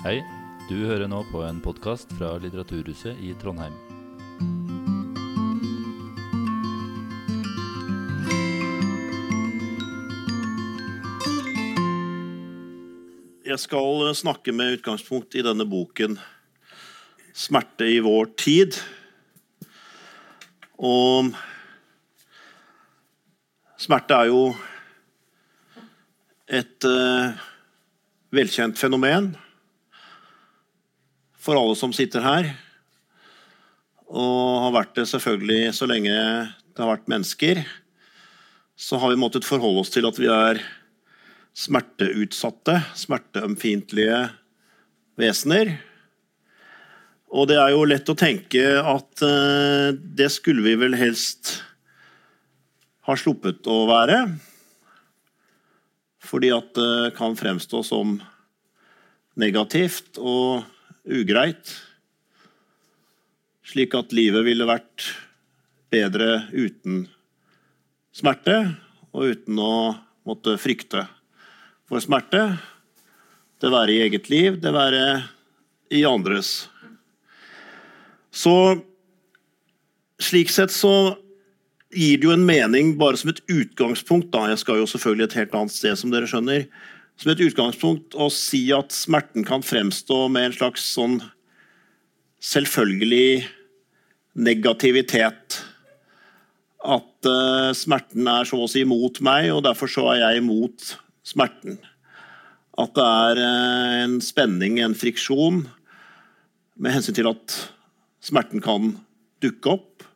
Hei, du hører nå på en podkast fra Litteraturhuset i Trondheim. Jeg skal snakke med utgangspunkt i denne boken 'Smerte i vår tid'. Og smerte er jo et uh, velkjent fenomen for alle som sitter her. Og har vært det selvfølgelig så lenge det har vært mennesker. Så har vi måttet forholde oss til at vi er smerteutsatte, smerteømfintlige vesener. Og det er jo lett å tenke at eh, det skulle vi vel helst ha sluppet å være. Fordi at det kan fremstå som negativt og ugreit. Slik at livet ville vært bedre uten smerte, og uten å måtte frykte for smerte. Det være i eget liv, det være i andres. Så slik sett så gir det jo en mening bare som et utgangspunkt. da, Jeg skal jo selvfølgelig et helt annet sted, som dere skjønner. Som et utgangspunkt å si at smerten kan fremstå med en slags sånn selvfølgelig negativitet. At uh, smerten er så å si mot meg, og derfor så er jeg imot smerten. At det er uh, en spenning, en friksjon, med hensyn til at smerten kan dukke opp.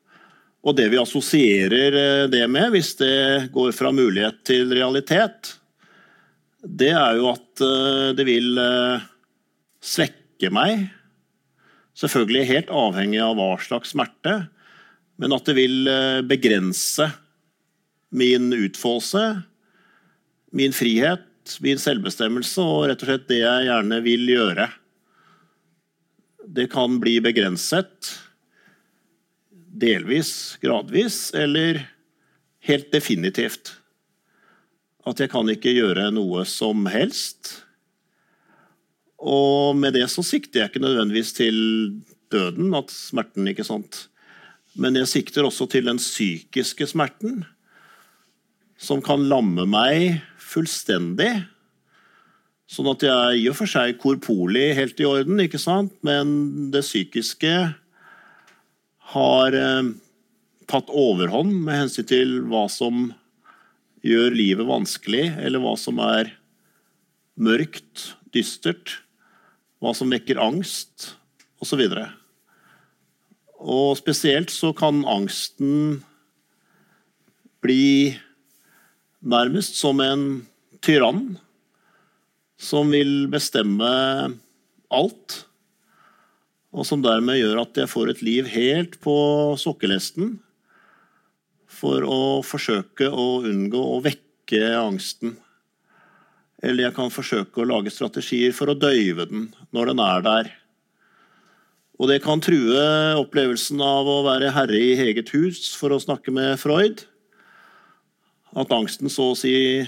Og det vi assosierer uh, det med, hvis det går fra mulighet til realitet, det er jo at det vil svekke meg Selvfølgelig helt avhengig av hva slags smerte, men at det vil eh, begrense min utfoldelse, min frihet, min selvbestemmelse og rett og slett det jeg gjerne vil gjøre. Det kan bli begrenset, delvis, gradvis, eller helt definitivt. At jeg kan ikke gjøre noe som helst. Og med det så sikter jeg ikke nødvendigvis til døden, at smerten, ikke sant. Men jeg sikter også til den psykiske smerten, som kan lamme meg fullstendig. Sånn at jeg i og for seg korporlig helt i orden, ikke sant? men det psykiske har eh, tatt overhånd med hensyn til hva som gjør livet vanskelig, eller hva som er mørkt, dystert hva som vekker angst, osv. Og, og spesielt så kan angsten bli nærmest som en tyrann som vil bestemme alt. Og som dermed gjør at jeg får et liv helt på sokkelesten for å forsøke å unngå å vekke angsten. Eller jeg kan forsøke å lage strategier for å døyve den når den er der. Og det kan true opplevelsen av å være herre i eget hus, for å snakke med Freud. At angsten så å si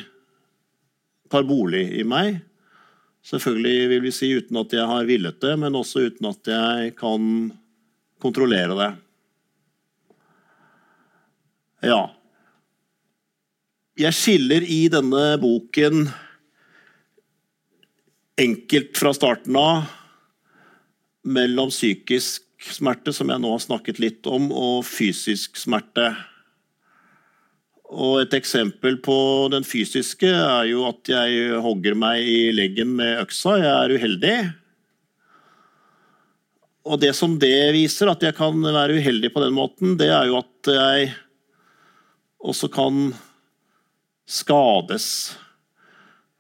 tar bolig i meg. Selvfølgelig vil vi si uten at jeg har villet det, men også uten at jeg kan kontrollere det. Ja. Jeg skiller i denne boken enkelt fra starten av mellom psykisk smerte, som jeg nå har snakket litt om, og fysisk smerte. Og Et eksempel på den fysiske er jo at jeg hogger meg i leggen med øksa. Jeg er uheldig. Og det som det viser, at jeg kan være uheldig på den måten, det er jo at jeg også kan skades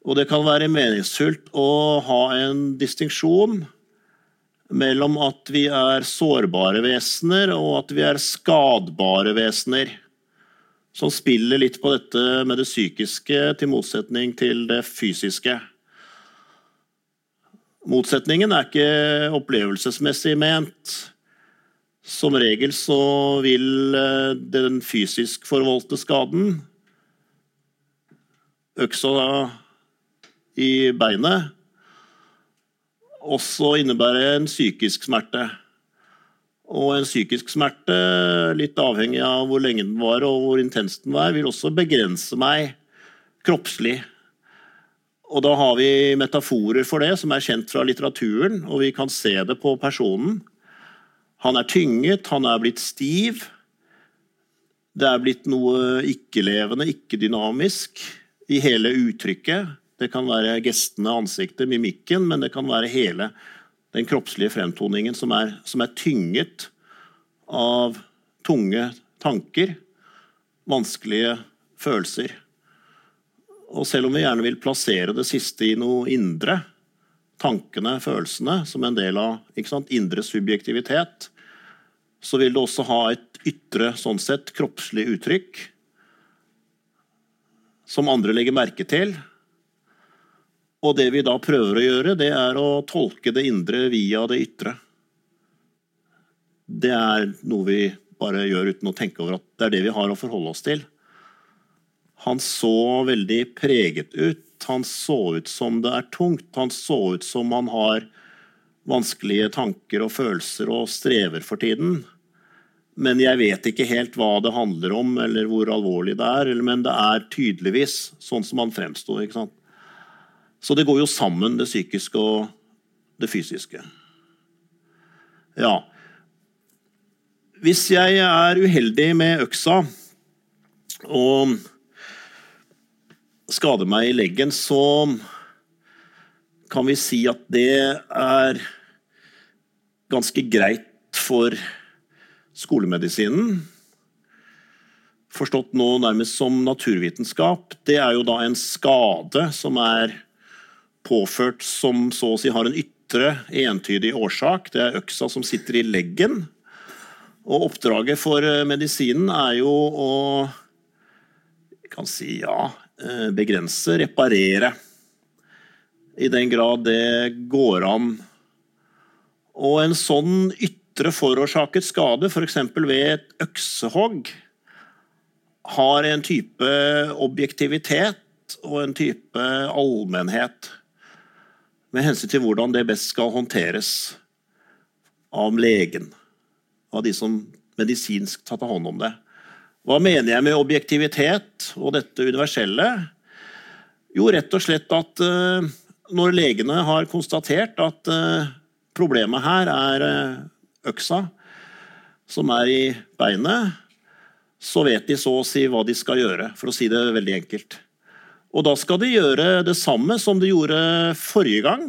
og det kan være meningsfullt å ha en distinksjon mellom at vi er sårbare vesener, og at vi er skadbare vesener. Som spiller litt på dette med det psykiske til motsetning til det fysiske. Motsetningen er ikke opplevelsesmessig ment. Som regel så vil eh, den fysisk forvoldte skaden øksa i beinet. også innebære en psykisk smerte. Og en psykisk smerte, litt avhengig av hvor lenge den var og hvor intens den var, vil også begrense meg kroppslig. Og da har vi metaforer for det som er kjent fra litteraturen, og vi kan se det på personen. Han er tynget, han er blitt stiv. Det er blitt noe ikke-levende, ikke-dynamisk i hele uttrykket. Det kan være gestene, ansiktet, mimikken, men det kan være hele den kroppslige fremtoningen som er, som er tynget av tunge tanker, vanskelige følelser. Og selv om vi gjerne vil plassere det siste i noe indre, tankene, følelsene, som en del av sant, indre subjektivitet, så vil det også ha et ytre, sånn sett, kroppslig uttrykk som andre legger merke til, og det vi da prøver å gjøre, det er å tolke det indre via det ytre. Det er noe vi bare gjør uten å tenke over at det er det vi har å forholde oss til. Han så veldig preget ut. Han så ut som det er tungt. Han så ut som han har vanskelige tanker og følelser og strever for tiden. Men jeg vet ikke helt hva det handler om, eller hvor alvorlig det er. Men det er tydeligvis sånn som han fremsto. Så det går jo sammen, det psykiske og det fysiske. Ja. Hvis jeg er uheldig med øksa og skader meg i leggen, så kan vi si at det er ganske greit for skolemedisinen. Forstått nå nærmest som naturvitenskap. Det er jo da en skade som er påført som så å si har en ytre, entydig årsak. Det er øksa som sitter i leggen. Og oppdraget for eh, medisinen er jo å kan si ja, eh, begrense, reparere. I den grad det går an. Og en sånn ytre forårsaket skade, f.eks. ved et øksehogg, har en type objektivitet og en type allmennhet med hensyn til hvordan det best skal håndteres av legen. Av de som medisinsk tar hånd om det. Hva mener jeg med objektivitet og dette universelle? Jo, rett og slett at uh, når legene har konstatert at uh, problemet her er uh, øksa som er i beinet, så vet de så å si hva de skal gjøre, for å si det veldig enkelt. Og da skal de gjøre det samme som de gjorde forrige gang.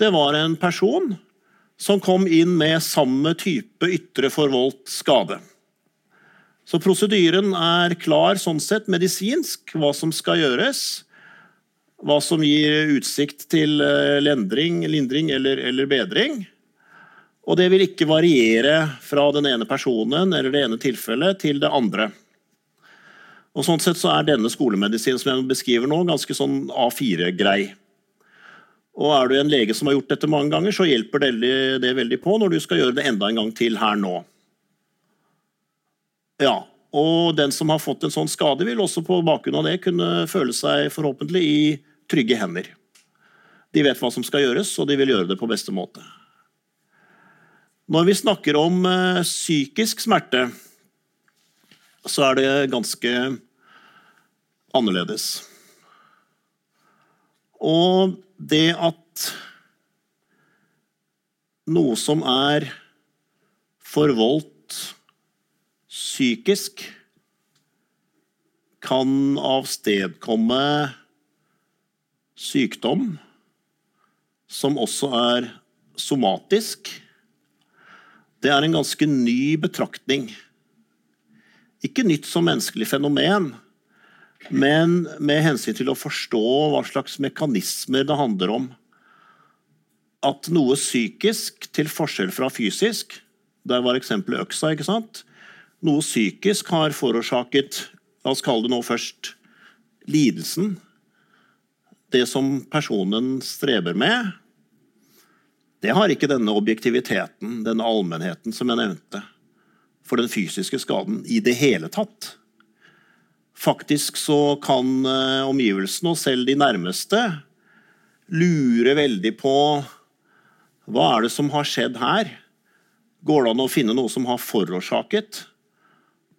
Det var en person som kom inn med samme type ytre forvoldt skade. Så prosedyren er klar sånn sett, medisinsk, hva som skal gjøres. Hva som gir utsikt til eh, lendring, lindring eller, eller bedring. Og det vil ikke variere fra den ene personen eller det ene tilfellet til det andre. Og sånn sett så er denne skolemedisinen som jeg beskriver nå, ganske sånn A4-grei. Og er du en lege som har gjort dette mange ganger, så hjelper det, det veldig på når du skal gjøre det enda en gang til her nå. Ja, og den som har fått en sånn skade, vil også på bakgrunn av det kunne føle seg forhåpentlig i trygge hender. De vet hva som skal gjøres, og de vil gjøre det på beste måte. Når vi snakker om uh, psykisk smerte, så er det ganske annerledes. Og det at noe som er forvoldt psykisk, kan avstedkomme sykdom som også er somatisk. Det er en ganske ny betraktning. Ikke nytt som menneskelig fenomen, men med hensyn til å forstå hva slags mekanismer det handler om. At noe psykisk, til forskjell fra fysisk Der var eksempelet øksa. ikke sant? Noe psykisk har forårsaket La oss kalle det nå først lidelsen. Det som personen streber med. Det har ikke denne objektiviteten, denne allmennheten, som jeg nevnte for den fysiske skaden i det hele tatt. Faktisk så kan eh, omgivelsene, og selv de nærmeste, lure veldig på Hva er det som har skjedd her? Går det an å finne noe som har forårsaket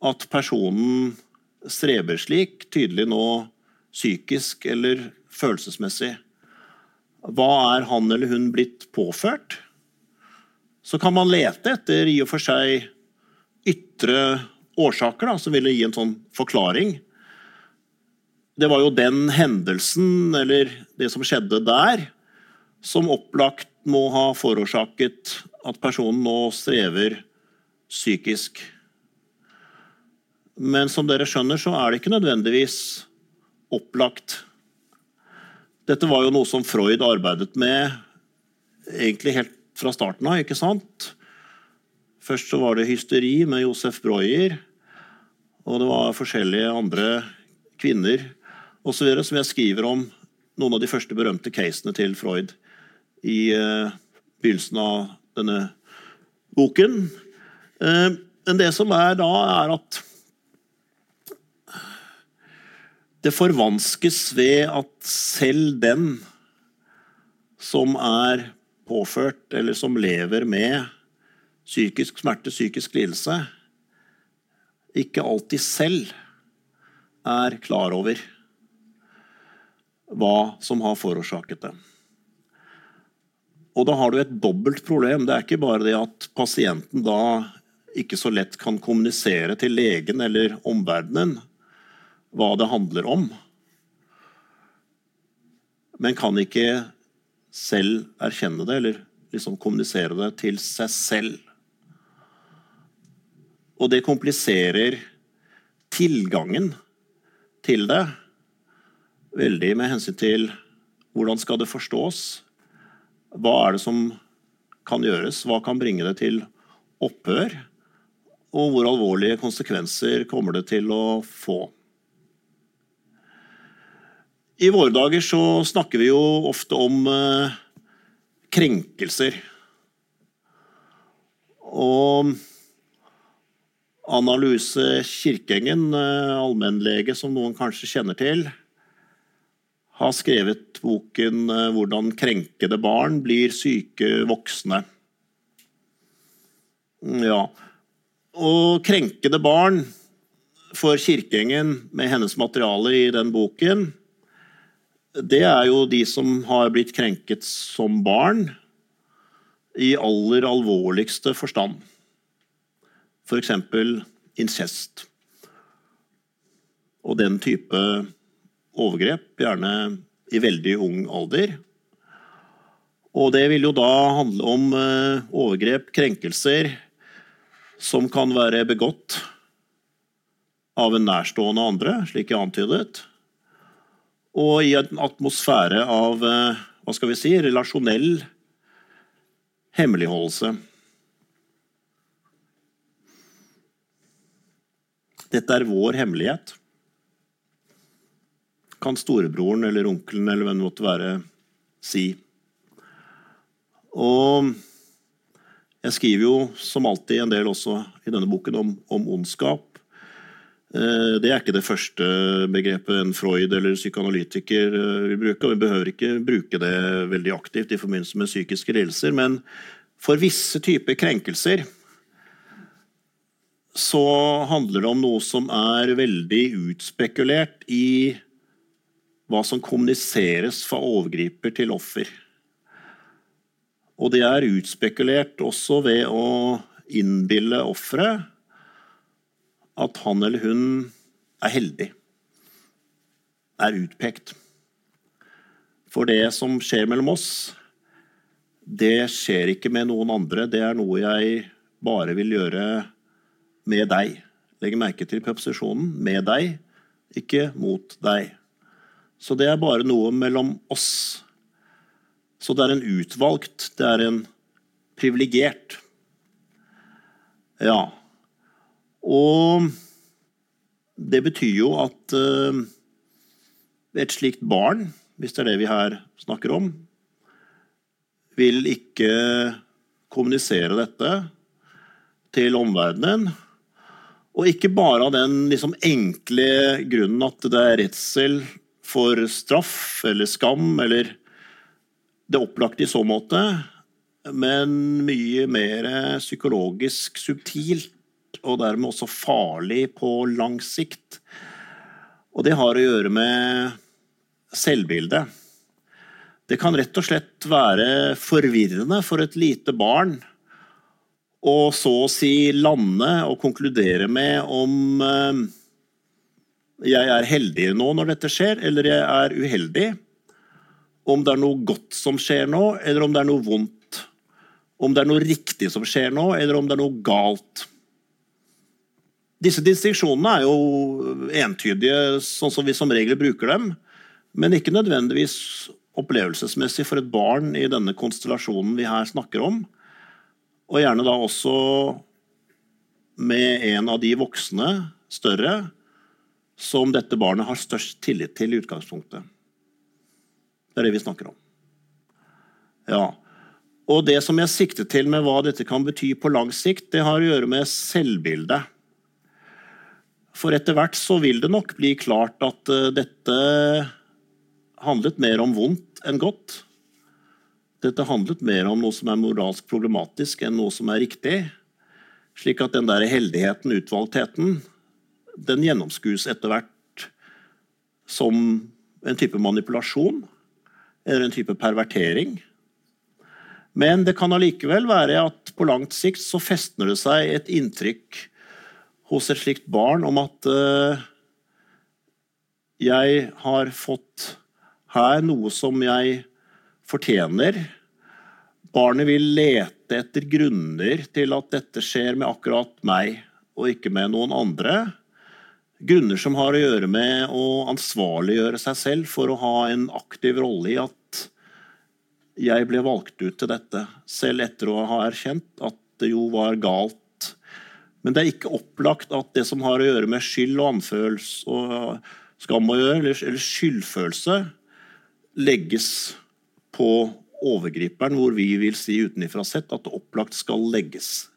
at personen streber slik, tydelig nå psykisk eller følelsesmessig? Hva er han eller hun blitt påført? Så kan man lete etter i og for seg ytre årsaker da, som ville gi en sånn forklaring. Det var jo den hendelsen, eller det som skjedde der, som opplagt må ha forårsaket at personen nå strever psykisk. Men som dere skjønner, så er det ikke nødvendigvis opplagt. Dette var jo noe som Freud arbeidet med egentlig helt fra starten av, ikke sant? Først så var det hysteri med Josef Breuer, og det var forskjellige andre kvinner osv. som jeg skriver om noen av de første berømte casene til Freud i uh, begynnelsen av denne boken. Uh, men det som er da, er at det forvanskes ved at selv den som er påført, eller som lever med psykisk smerte, psykisk lidelse, ikke alltid selv er klar over hva som har forårsaket det. Og da har du et dobbelt problem. Det er ikke bare det at pasienten da ikke så lett kan kommunisere til legen eller omverdenen hva det handler om, men kan ikke selv erkjenne det, eller liksom kommunisere det til seg selv. Og det kompliserer tilgangen til det veldig med hensyn til hvordan skal det forstås? Hva er det som kan gjøres? Hva kan bringe det til opphør? Og hvor alvorlige konsekvenser kommer det til å få? I våre dager så snakker vi jo ofte om eh, krenkelser. Og Anna Luse Kirkengen, eh, allmennlege som noen kanskje kjenner til, har skrevet boken eh, 'Hvordan krenkede barn blir syke voksne'. Ja. Og krenkede barn for Kirkengen, med hennes materiale i den boken, det er jo de som har blitt krenket som barn i aller alvorligste forstand f.eks. incest. Og den type overgrep, gjerne i veldig ung alder. Og det vil jo da handle om eh, overgrep, krenkelser, som kan være begått av en nærstående andre, slik jeg antydet, og i en atmosfære av eh, hva skal vi si, relasjonell hemmeligholdelse. Dette er vår hemmelighet. Kan storebroren eller onkelen eller hvem det måtte være, si. Og jeg skriver jo som alltid en del også i denne boken om, om ondskap. Eh, det er ikke det første begrepet en Freud eller psykoanalytiker eh, vil bruke. og Vi behøver ikke bruke det veldig aktivt i forbindelse med psykiske lidelser. Men for visse typer krenkelser så handler det om noe som er veldig utspekulert i hva som kommuniseres fra overgriper til offer. Og det er utspekulert også ved å innbille offeret at han eller hun er heldig, er utpekt. For det som skjer mellom oss, det skjer ikke med noen andre. Det er noe jeg bare vil gjøre med deg. Legg merke til preposisjonen 'med deg', ikke 'mot deg'. Så det er bare noe mellom oss. Så det er en utvalgt, det er en privilegert. Ja. Og det betyr jo at uh, et slikt barn, hvis det er det vi her snakker om, vil ikke kommunisere dette til omverdenen. Og ikke bare av den liksom enkle grunnen at det er redsel for straff eller skam, eller det opplagte i så måte, men mye mer psykologisk subtilt, og dermed også farlig på lang sikt. Og det har å gjøre med selvbildet. Det kan rett og slett være forvirrende for et lite barn å så å si lande og konkludere med om eh, jeg er heldig nå når dette skjer, eller jeg er uheldig. Om det er noe godt som skjer nå, eller om det er noe vondt. Om det er noe riktig som skjer nå, eller om det er noe galt. Disse distinksjonene er jo entydige, sånn som vi som regel bruker dem, men ikke nødvendigvis opplevelsesmessig for et barn i denne konstellasjonen vi her snakker om. Og gjerne da også med en av de voksne, større, som dette barnet har størst tillit til i utgangspunktet. Det er det vi snakker om. Ja. Og det som jeg sikter til med hva dette kan bety på lang sikt, det har å gjøre med selvbildet. For etter hvert så vil det nok bli klart at uh, dette handlet mer om vondt enn godt. Dette handlet mer om noe som er moralsk problematisk enn noe som er riktig. Slik at den der heldigheten, utvalgtheten, den gjennomskues etter hvert som en type manipulasjon eller en type pervertering. Men det kan allikevel være at på langt sikt så festner det seg et inntrykk hos et slikt barn om at uh, jeg har fått her noe som jeg fortjener. Barnet vil lete etter grunner til at dette skjer med akkurat meg, og ikke med noen andre. Grunner som har å gjøre med å ansvarliggjøre seg selv for å ha en aktiv rolle i at jeg ble valgt ut til dette, selv etter å ha erkjent at det jo var galt. Men det er ikke opplagt at det som har å gjøre med skyld og anfølelse og skam å gjøre, eller skyldfølelse, legges på overgriperen, hvor vi vil si utenifra sett at det opplagt skal legges.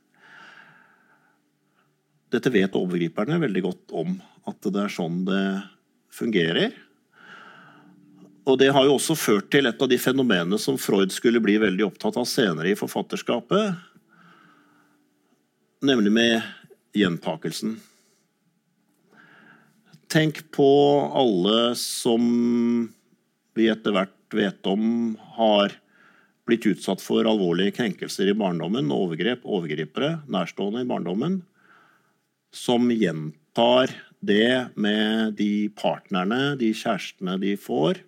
Dette vet overgriperne veldig godt om, at det er sånn det fungerer. Og Det har jo også ført til et av de fenomenene som Freud skulle bli veldig opptatt av senere i forfatterskapet, nemlig med gjentakelsen. Tenk på alle som vi etter hvert vet om har blitt utsatt for alvorlige krenkelser i barndommen, overgrep, overgripere, nærstående i barndommen, som gjentar det med de partnerne, de kjærestene de får,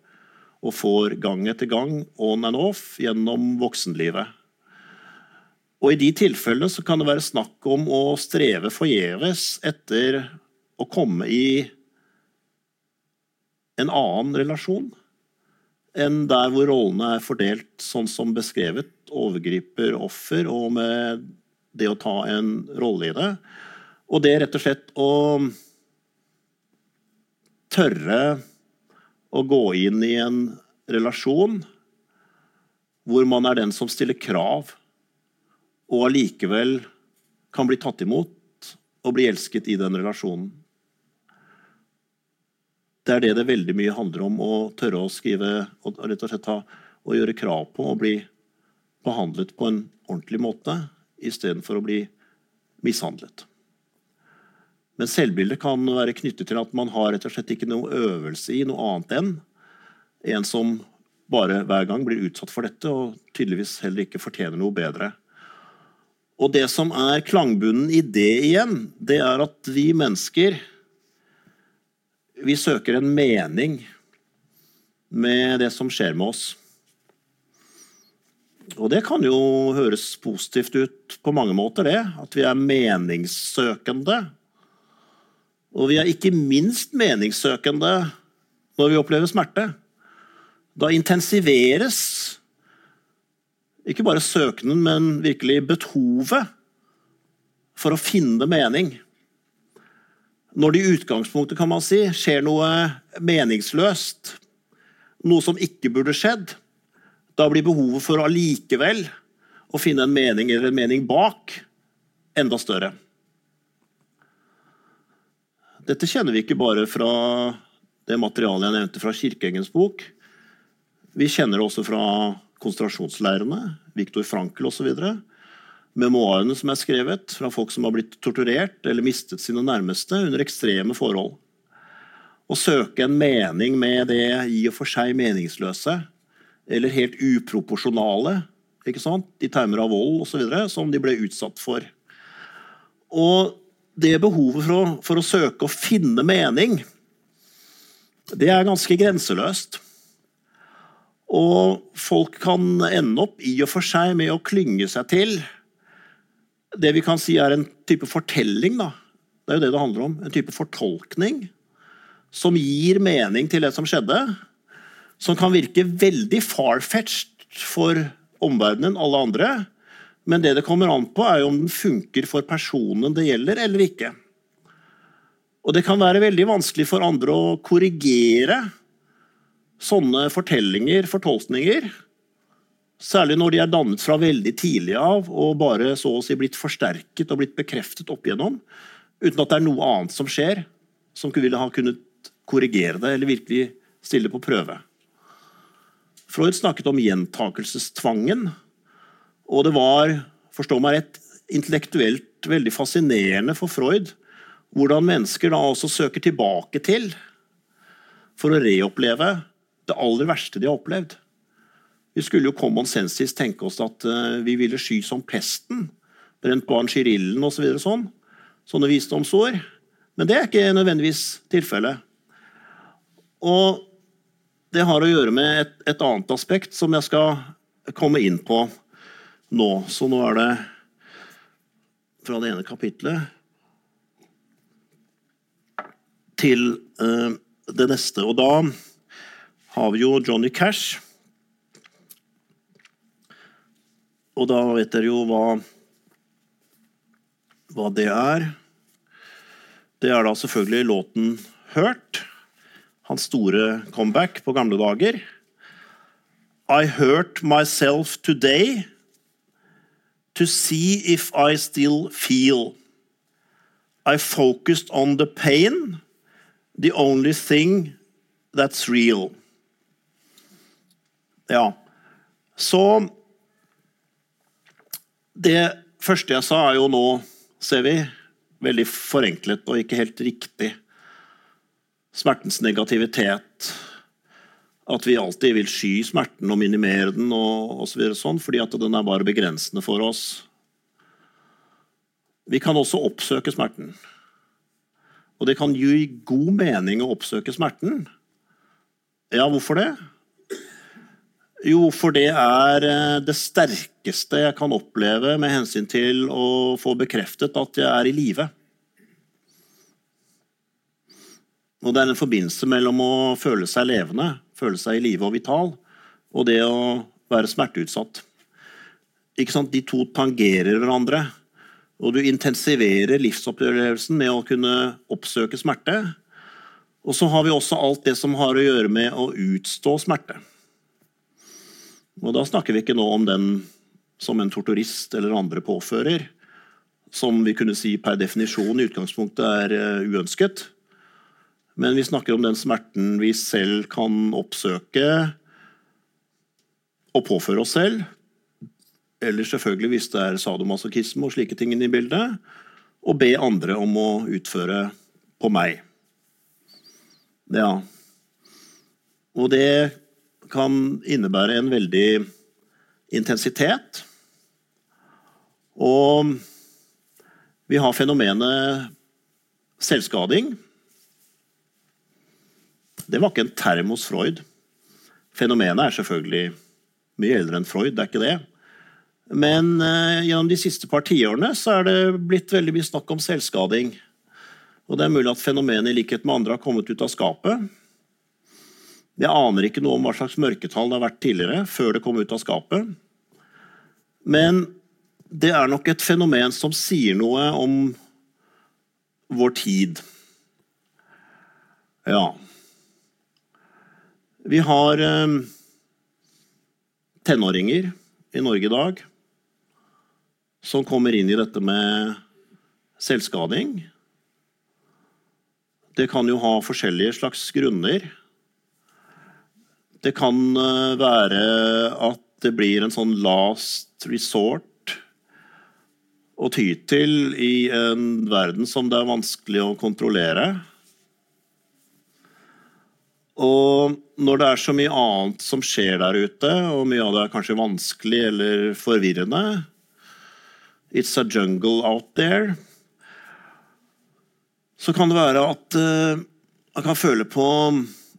og får gang etter gang on and off gjennom voksenlivet. Og I de tilfellene så kan det være snakk om å streve forgjeves etter å komme i en annen relasjon enn der hvor rollene er fordelt sånn som beskrevet, overgriper, offer, og med det å ta en rolle i det. Og det er rett og slett å tørre å gå inn i en relasjon hvor man er den som stiller krav, og allikevel kan bli tatt imot og bli elsket i den relasjonen. Det er det det veldig mye handler om, å tørre å skrive og rett og slett ta, og gjøre krav på å bli behandlet på en ordentlig måte istedenfor å bli mishandlet. Men selvbildet kan være knyttet til at man har rett og slett ikke noe øvelse i noe annet enn en som bare hver gang blir utsatt for dette, og tydeligvis heller ikke fortjener noe bedre. Og det som er klangbunnen i det igjen, det er at vi mennesker vi søker en mening med det som skjer med oss. Og det kan jo høres positivt ut på mange måter, det. At vi er meningssøkende. Og vi er ikke minst meningssøkende når vi opplever smerte. Da intensiveres ikke bare søknaden, men virkelig behovet for å finne mening. Når det i utgangspunktet kan man si, skjer noe meningsløst, noe som ikke burde skjedd, da blir behovet for allikevel å finne en mening eller en mening bak enda større. Dette kjenner vi ikke bare fra det materialet jeg nevnte fra Kirkeengens bok. Vi kjenner det også fra konsentrasjonsleirene, Viktor Frankel osv. Memoarene som er skrevet fra folk som har blitt torturert eller mistet sine nærmeste under ekstreme forhold. Å søke en mening med det i og for seg meningsløse eller helt uproporsjonale ikke sant? i termer av vold osv. som de ble utsatt for. Og det behovet for å, for å søke å finne mening, det er ganske grenseløst. Og folk kan ende opp i og for seg med å klynge seg til det vi kan si er en type fortelling. da. Det er jo det det handler om. En type fortolkning som gir mening til det som skjedde. Som kan virke veldig far-fetched for omverdenen, alle andre. Men det det kommer an på, er jo om den funker for personen det gjelder, eller ikke. Og det kan være veldig vanskelig for andre å korrigere sånne fortellinger, fortolkninger, særlig når de er dannet fra veldig tidlig av og bare så å si blitt forsterket og blitt bekreftet opp igjennom, uten at det er noe annet som skjer som ville ha kunnet korrigere det eller virkelig stille på prøve. Freud snakket om gjentakelsestvangen, og det var, forstå meg rett, intellektuelt veldig fascinerende for Freud hvordan mennesker da også søker tilbake til for å reoppleve det aller verste de har opplevd. Vi skulle jo common sensis tenke oss at uh, vi ville sky som pesten. Brent barn Chirillen osv. Så sånn. Sånne visdomsord. Men det er ikke nødvendigvis tilfellet. Og det har å gjøre med et, et, annet aspekt som jeg skal komme inn på nå. Så nå er det fra det ene kapitlet til uh, det neste. Og da har vi jo Johnny Cash. Og da vet dere jo hva, hva det er. Det er da selvfølgelig låten 'Hurt'. Hans store comeback på gamle dager. I hurt myself today to see if I still feel. I focused on the pain, the only thing that's real. Ja, så Det første jeg sa, er jo nå, ser vi, veldig forenklet og ikke helt riktig. Smertens negativitet. At vi alltid vil sky smerten og minimere den, og og Så sånn, fordi at den er bare begrensende for oss. Vi kan også oppsøke smerten. Og det kan gi god mening å oppsøke smerten. Ja, hvorfor det? Jo, for det er eh, det sterkeste jeg kan oppleve med hensyn til å få bekreftet at jeg er i live. Og det er en forbindelse mellom å føle seg levende, føle seg i live og vital, og det å være smerteutsatt. Ikke sant? De to tangerer hverandre. Og du intensiverer livsopplevelsen med å kunne oppsøke smerte. Og så har vi også alt det som har å gjøre med å utstå smerte. Og da snakker vi ikke nå om den som en torturist eller andre påfører, som vi kunne si per definisjon i utgangspunktet er eh, uønsket. Men vi snakker om den smerten vi selv kan oppsøke og påføre oss selv. Eller selvfølgelig hvis det er sadomasochisme og slike ting i bildet. Og be andre om å utføre på meg. Ja. Og det kan innebære en veldig intensitet. Og vi har fenomenet selvskading. Det var ikke en term hos Freud. Fenomenet er selvfølgelig mye eldre enn Freud, det er ikke det. Men eh, gjennom de siste par tiårene så er det blitt veldig mye snakk om selvskading. Og det er mulig at fenomenet i likhet med andre har kommet ut av skapet. Jeg aner ikke noe om hva slags mørketall det har vært tidligere, før det kom ut av skapet. Men det er nok et fenomen som sier noe om vår tid. Ja. Vi har eh, tenåringer i Norge i dag som kommer inn i dette med selvskading. Det kan jo ha forskjellige slags grunner Det kan eh, være at det blir en sånn last resort å ty til i en verden som det er vanskelig å kontrollere. Og når det er så mye annet som skjer der ute, og mye av det er kanskje vanskelig eller forvirrende It's a jungle out there. Så kan det være at man kan føle på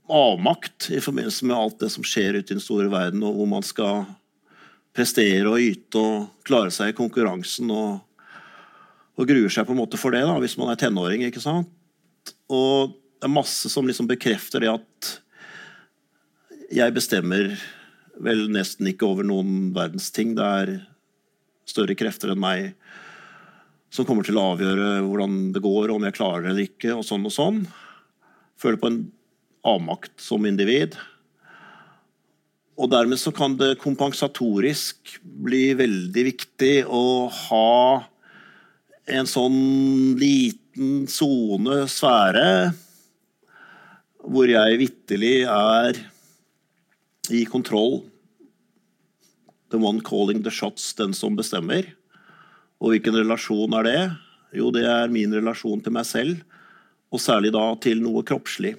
avmakt i forbindelse med alt det som skjer ute i den store verden, og hvor man skal prestere og yte og klare seg i konkurransen. og, og gruer seg på en måte for det, da, hvis man er tenåring. ikke sant? Og det er masse som liksom bekrefter det at jeg bestemmer vel nesten ikke over noen verdens ting. Det er større krefter enn meg som kommer til å avgjøre hvordan det går, om jeg klarer det eller ikke, og sånn og sånn. Føler på en avmakt som individ. Og dermed så kan det kompensatorisk bli veldig viktig å ha en sånn liten sone, sfære, hvor jeg vitterlig er i kontroll. The one calling the shots, den som bestemmer. Og hvilken relasjon er det? Jo, det er min relasjon til meg selv, og særlig da til noe kroppslig.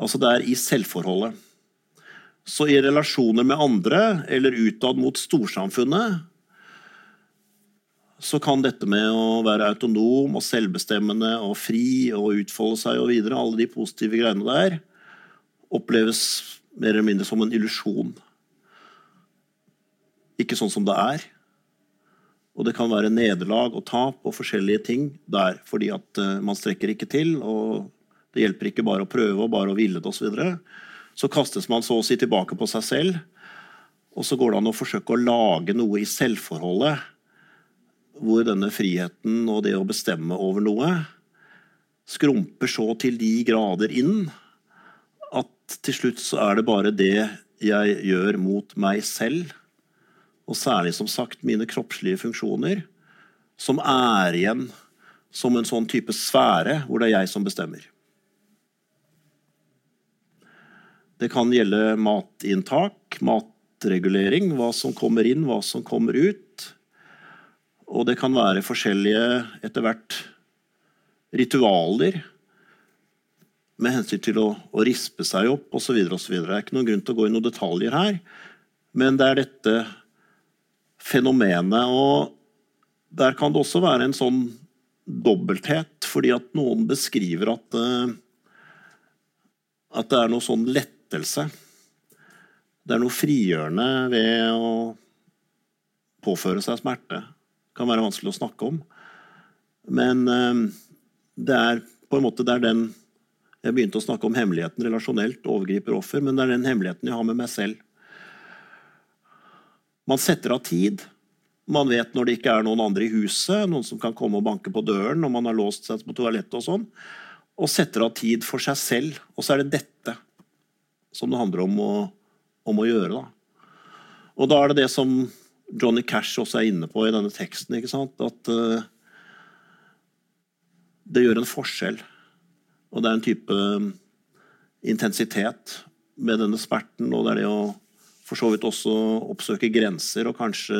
Altså det er i selvforholdet. Så i relasjoner med andre, eller utad mot storsamfunnet, så kan dette med å være autonom og selvbestemmende og fri og utfolde seg og videre, alle de positive greiene der, oppleves mer eller mindre som en illusjon. Ikke sånn som det er. Og det kan være nederlag og tap og forskjellige ting der fordi at uh, man strekker ikke til, og det hjelper ikke bare å prøve og bare å ville det osv. Så, så kastes man så å si tilbake på seg selv, og så går det an å forsøke å lage noe i selvforholdet hvor denne friheten og det å bestemme over noe skrumper så til de grader inn at til slutt så er det bare det jeg gjør mot meg selv, og særlig som sagt mine kroppslige funksjoner, som er igjen som en sånn type sfære hvor det er jeg som bestemmer. Det kan gjelde matinntak, matregulering, hva som kommer inn, hva som kommer ut. Og det kan være forskjellige, etter hvert, ritualer med hensyn til å, å rispe seg opp osv. Det er ikke noen grunn til å gå i noen detaljer her, men det er dette fenomenet. Og der kan det også være en sånn dobbelthet, fordi at noen beskriver at, uh, at det er noe sånn lettelse. Det er noe frigjørende ved å påføre seg smerte. Det kan være vanskelig å snakke om. Men uh, det er på en måte det er den jeg begynte å snakke om hemmeligheten relasjonelt, overgriper offer, men det er den hemmeligheten jeg har med meg selv. Man setter av tid. Man vet når det ikke er noen andre i huset, noen som kan komme og banke på døren når man har låst seg på toalettet og sånn. Og setter av tid for seg selv. Og så er det dette som det handler om å, om å gjøre. Da. Og da er det det som Johnny Cash også er inne på i denne teksten. At uh, det gjør en forskjell og det er en type um, intensitet med denne smerten, og det er det å for så vidt også oppsøke grenser, og kanskje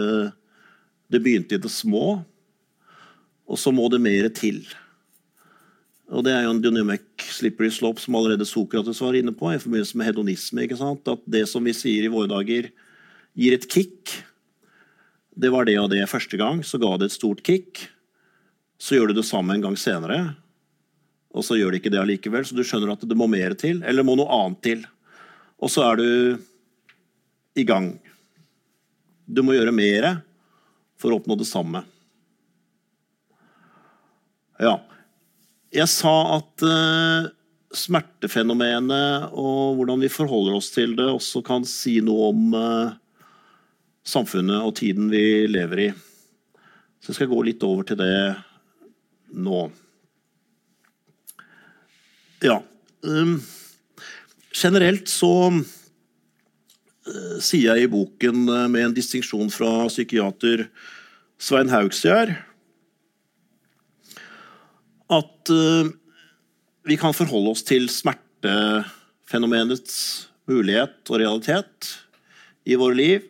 det begynte i det små, og så må det mer til. Og Det er jo en dynamic slippery slope som allerede Sokrates var inne på i forbindelse med hedonisme. ikke sant? At det som vi sier i våre dager gir et kick, det var det og det første gang, så ga det et stort kick. Så gjør du det samme en gang senere, og så gjør det ikke det allikevel. Så du skjønner at det må mer til, eller må noe annet til. Og så er du i gang. Du må gjøre mer for å oppnå det samme. Ja. Jeg sa at uh, smertefenomenet og hvordan vi forholder oss til det, også kan si noe om uh, samfunnet og tiden vi lever i. Så jeg skal gå litt over til det nå. Ja. Um, generelt så uh, sier jeg i boken med en distinksjon fra psykiater Svein Haugsgjerd at uh, vi kan forholde oss til smertefenomenets mulighet og realitet i våre liv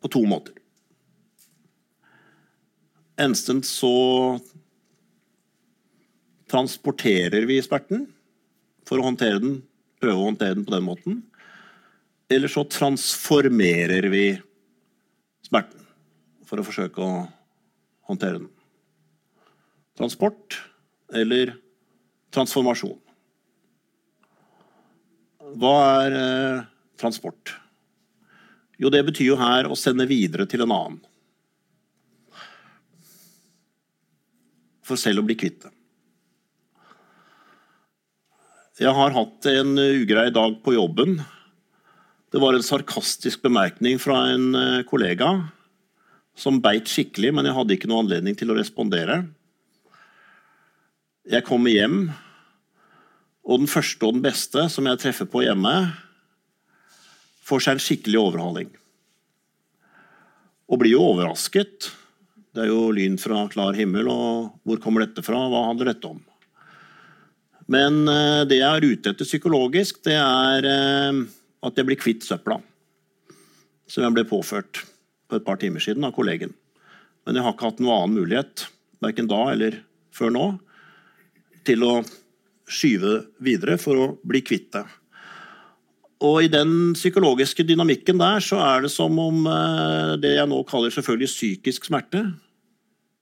på to måter. Enten så transporterer vi smerten for å håndtere den, prøve å håndtere den på den måten. Eller så transformerer vi smerten for å forsøke å håndtere den. Transport eller transformasjon. Hva er eh, transport? Jo, det betyr jo her å sende videre til en annen. For selv å bli kvitt det. Jeg har hatt en ugrei dag på jobben. Det var en sarkastisk bemerkning fra en eh, kollega som beit skikkelig, men jeg hadde ikke noe anledning til å respondere. Jeg kommer hjem, og den første og den beste som jeg treffer på hjemme, får seg en skikkelig overhaling. Og blir jo overrasket. Det er jo lyn fra klar himmel, og hvor kommer dette fra? Hva handler dette om? Men eh, det jeg er ute etter psykologisk, det er eh, at jeg blir kvitt søpla. Som jeg ble påført for et par timer siden av kollegen. Men jeg har ikke hatt noen annen mulighet, verken da eller før nå, til å skyve videre for å bli kvitt det. Og I den psykologiske dynamikken der så er det som om eh, det jeg nå kaller selvfølgelig psykisk smerte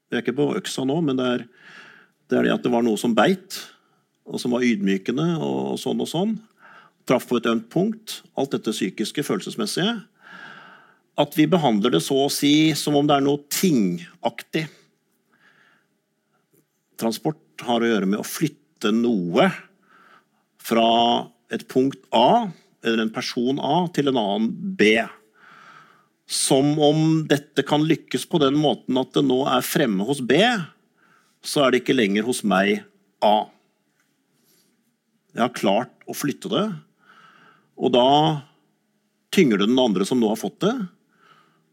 Det er ikke på øksa nå, men det er, det er det at det var noe som beit, og som var ydmykende og sånn og sånn. Traff på et ømt punkt. Alt dette psykiske, følelsesmessige at vi behandler det så å si som om det er noe tingaktig. Transport har å gjøre med å flytte noe fra et punkt A, eller en person A, til en annen B. Som om dette kan lykkes på den måten at det nå er fremme hos B, så er det ikke lenger hos meg A. Jeg har klart å flytte det, og da tynger det den andre som nå har fått det,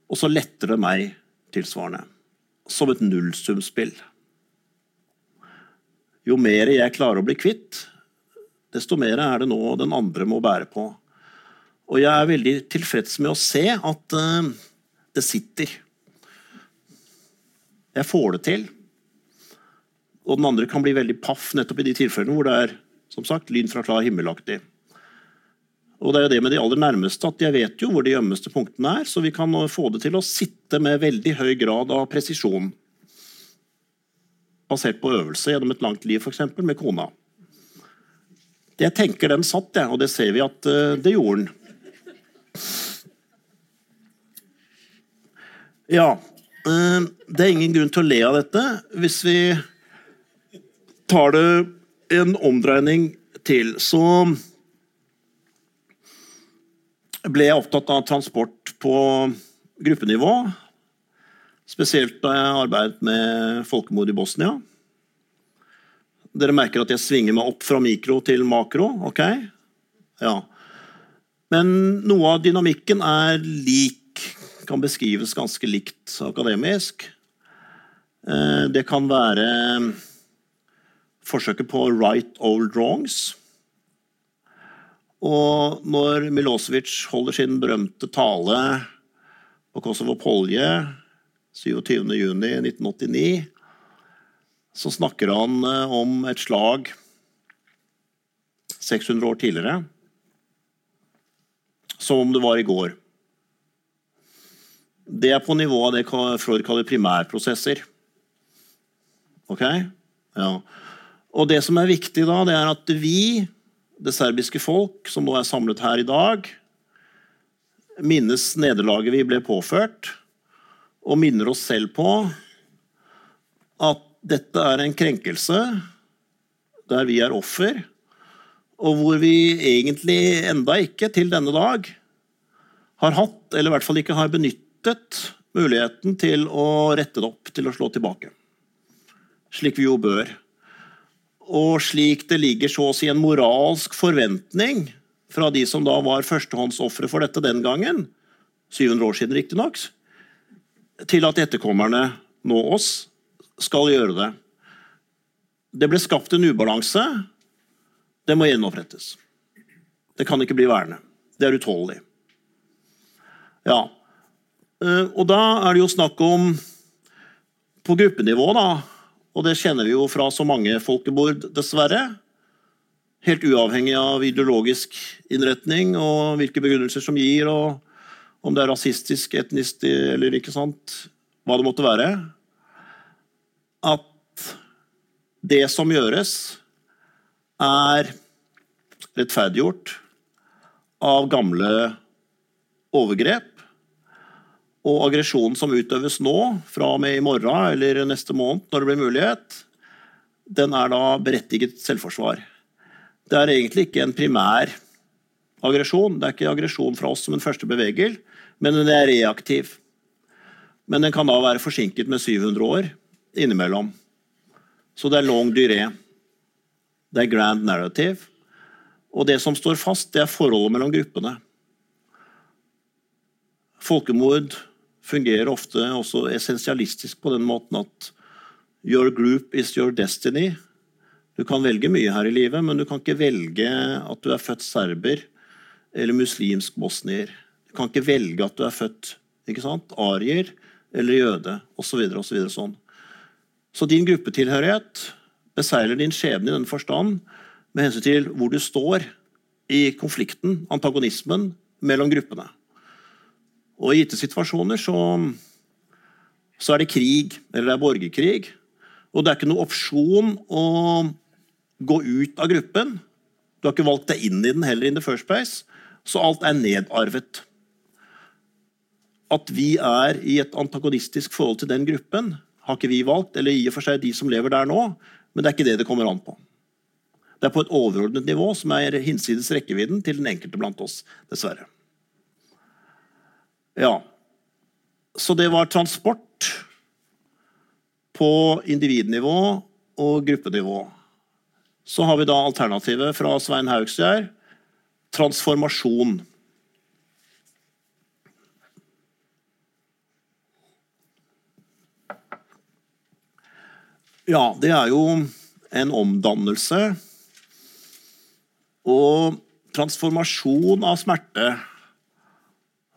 og så letter det meg tilsvarende. Som et nullsumspill. Jo mer jeg klarer å bli kvitt, desto mer er det nå den andre må bære på. Og jeg er veldig tilfreds med å se at uh, det sitter. Jeg får det til. Og den andre kan bli veldig paff nettopp i de tilfellene hvor det er som sagt, lyn fra klar himmelaktig. Og det er jo det med de aller nærmeste at jeg vet jo hvor de gjemmeste punktene er, så vi kan få det til å sitte med veldig høy grad av presisjon. Basert på øvelse gjennom et langt liv, f.eks. med kona. Jeg tenker den satt, jeg, og det ser vi at uh, det gjorde den. Ja, uh, det er ingen grunn til å le av dette hvis vi tar det en omdreining til. Så ble jeg opptatt av transport på gruppenivå. Spesielt da jeg arbeidet med folkemord i Bosnia. Dere merker at jeg svinger meg opp fra mikro til makro. ok? Ja. Men noe av dynamikken er lik, kan beskrives ganske likt akademisk. Eh, det kan være forsøket på right old wrongs. Og når Milosevic holder sin berømte tale på Kosovo Polje 27.6.1989, så snakker han eh, om et slag 600 år tidligere, som om det var i går. Det er på nivå av det Freud kaller primærprosesser. Ok? Ja. Og det som er viktig da, det er at vi det serbiske folk, som nå er samlet her i dag, minnes nederlaget vi ble påført, og minner oss selv på at dette er en krenkelse der vi er offer, og hvor vi egentlig enda ikke til denne dag har hatt, eller i hvert fall ikke har benyttet, muligheten til å rette det opp, til å slå tilbake. Slik vi jo bør. Og slik det ligger så å si en moralsk forventning fra de som da var førstehåndsofre for dette den gangen, 700 år siden riktignok, til at etterkommerne nå oss skal gjøre det. Det ble skapt en ubalanse. Det må gjenopprettes. Det kan ikke bli værende. Det er utholdelig. Ja. Eh, og da er det jo snakk om på gruppenivå, da, og det kjenner vi jo fra så mange folkemord, dessverre. Helt uavhengig av ideologisk innretning og hvilke begrunnelser som gir, og om det er rasistisk, etnisk eller ikke sant, hva det måtte være. At det som gjøres, er rettferdiggjort av gamle overgrep. Og aggresjonen som utøves nå, fra og med i morgen eller neste måned, når det blir mulighet, den er da berettiget selvforsvar. Det er egentlig ikke en primær aggresjon. Det er ikke aggresjon fra oss som en første bevegel, men den er reaktiv. Men den kan da være forsinket med 700 år innimellom. Så det er long duré. Det er grand narrative. Og det som står fast, det er forholdet mellom gruppene. Folkemord fungerer ofte også essensialistisk på den måten at your group is your destiny. Du kan velge mye her i livet, men du kan ikke velge at du er født serber eller muslimsk bosnier. Kan ikke velge at du er født ikke sant? arier eller jøde osv. Så, så, sånn. så din gruppetilhørighet beseiler din skjebne i den forstand med hensyn til hvor du står i konflikten, antagonismen, mellom gruppene. Og i gitte situasjoner så, så er det krig, eller det er borgerkrig. Og det er ikke noe opsjon å gå ut av gruppen. Du har ikke valgt deg inn i den heller in the first place. Så alt er nedarvet. At vi er i et antagonistisk forhold til den gruppen, har ikke vi valgt, eller i og for seg de som lever der nå, men det er ikke det det kommer an på. Det er på et overordnet nivå som er hinsides rekkevidden til den enkelte blant oss, dessverre. Ja, så det var transport på individnivå og gruppenivå. Så har vi da alternativet fra Svein Haugstjær transformasjon. Ja, det er jo en omdannelse og transformasjon av smerte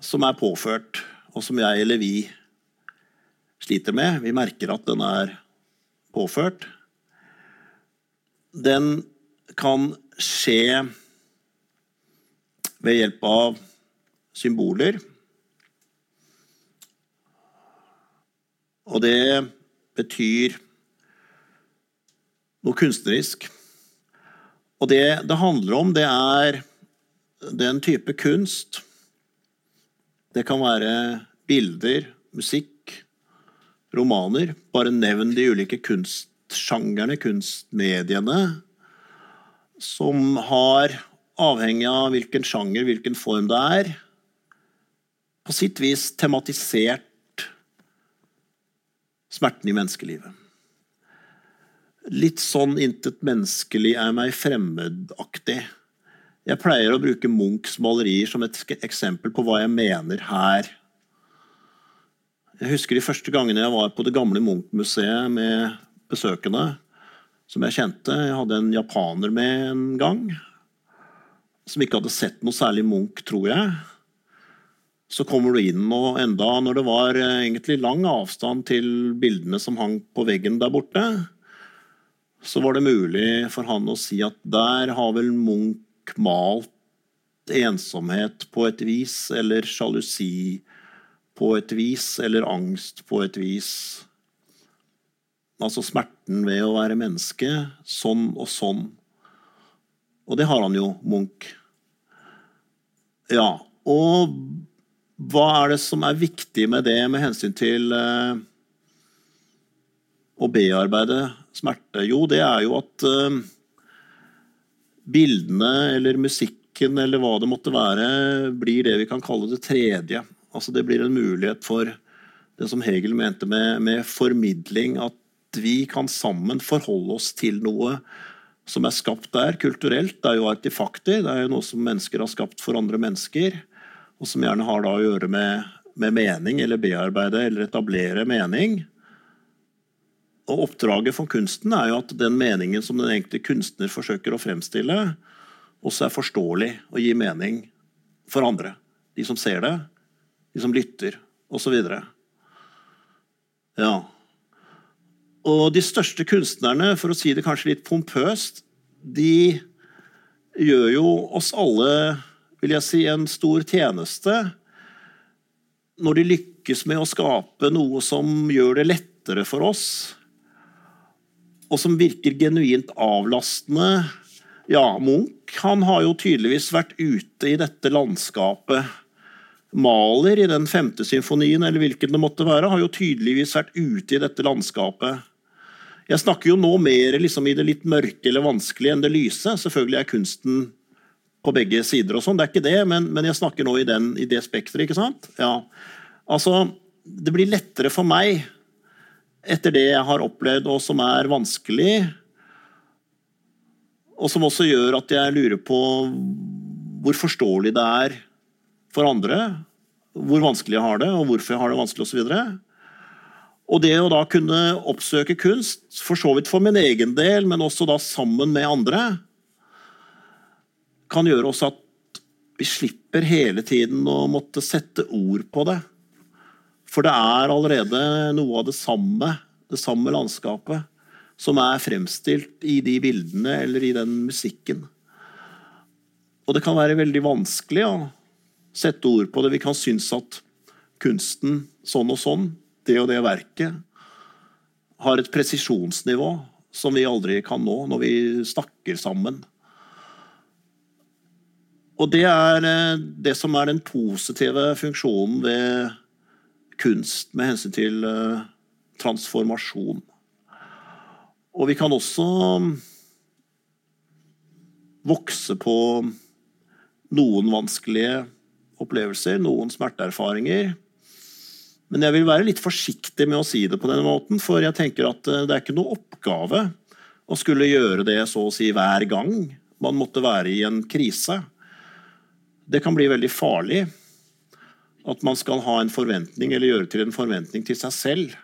som er påført, og som jeg eller vi sliter med. Vi merker at den er påført den kan skje ved hjelp av symboler. Og det betyr noe kunstnerisk. Og det det handler om, det er den type kunst Det kan være bilder, musikk, romaner. Bare nevn de ulike kunstsjangerne, kunstmediene, som har, avhengig av hvilken sjanger, hvilken form det er, på sitt vis tematisert smerten i menneskelivet. Litt sånn 'intet menneskelig er meg fremmedaktig'. Jeg pleier å bruke Munchs malerier som et eksempel på hva jeg mener her. Jeg husker de første gangene jeg var på det gamle Munch-museet med besøkende som jeg kjente. Jeg hadde en japaner med en gang. Som ikke hadde sett noe særlig Munch, tror jeg. Så kommer du inn, og enda når det var eh, egentlig lang avstand til bildene som hang på veggen der borte, så var det mulig for han å si at der har vel Munch malt ensomhet på et vis, eller sjalusi på et vis, eller angst på et vis. Altså smerten ved å være menneske. Sånn og sånn. Og det har han jo, Munch. Ja. Og hva er det som er viktig med det med hensyn til eh, å bearbeide smerte? Jo, det er jo at eh, bildene eller musikken eller hva det måtte være, blir det vi kan kalle det tredje. Altså Det blir en mulighet for det som Hegel mente med, med formidling. At vi kan sammen forholde oss til noe som er skapt der kulturelt. Det er jo artifakter, det er jo noe som mennesker har skapt for andre mennesker. Og som gjerne har da å gjøre med, med mening, eller bearbeide eller etablere mening. Og Oppdraget for kunsten er jo at den meningen som den enkelte kunstner forsøker å fremstille, også er forståelig og gir mening. for andre. De som ser det, de som lytter, osv. Ja. Og de største kunstnerne, for å si det kanskje litt pompøst, de gjør jo oss alle, vil jeg si, en stor tjeneste når de lykkes med å skape noe som gjør det lettere for oss, og som virker genuint avlastende. Ja, Munch han har jo tydeligvis vært ute i dette landskapet. Maler i den femte symfonien, eller hvilken det måtte være, har jo tydeligvis vært ute i dette landskapet. Jeg snakker jo nå mer liksom, i det litt mørke eller vanskelige enn det lyse. Selvfølgelig er kunsten på begge sider, og sånn, det er ikke det, men, men jeg snakker nå i, den, i det spekteret. ikke sant? Ja. Altså, Det blir lettere for meg etter det jeg har opplevd, og som er vanskelig, og som også gjør at jeg lurer på hvor forståelig det er for andre, hvor vanskelig jeg har det, og hvorfor jeg har det vanskelig osv. Og det å da kunne oppsøke kunst, for så vidt for min egen del, men også da sammen med andre, kan gjøre oss at vi slipper hele tiden å måtte sette ord på det. For det er allerede noe av det samme, det samme landskapet, som er fremstilt i de bildene eller i den musikken. Og det kan være veldig vanskelig å sette ord på det. Vi kan synes at kunsten sånn og sånn, det og det verket, har et presisjonsnivå som vi aldri kan nå når vi snakker sammen. Og det er eh, det som er den positive funksjonen ved kunst med hensyn til eh, transformasjon. Og vi kan også vokse på noen vanskelige opplevelser, noen smerteerfaringer. Men jeg vil være litt forsiktig med å si det på denne måten, for jeg tenker at eh, det er ikke noe oppgave å skulle gjøre det så å si hver gang man måtte være i en krise. Det kan bli veldig farlig at man skal ha en forventning eller gjøre til en forventning til seg selv.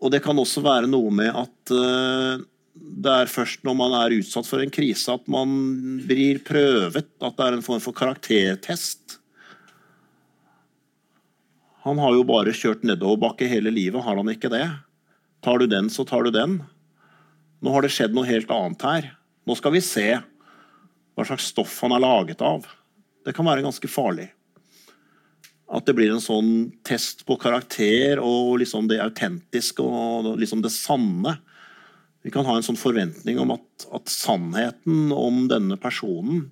Og det kan også være noe med at uh, det er først når man er utsatt for en krise at man blir prøvet, at det er en form for karaktertest. Han har jo bare kjørt nedoverbakke hele livet, har han ikke det? Tar du den, så tar du den. Nå har det skjedd noe helt annet her. Nå skal vi se hva slags stoff han er laget av. Det kan være ganske farlig. At det blir en sånn test på karakter og liksom det autentiske og liksom det sanne. Vi kan ha en sånn forventning om at, at, sannheten om denne personen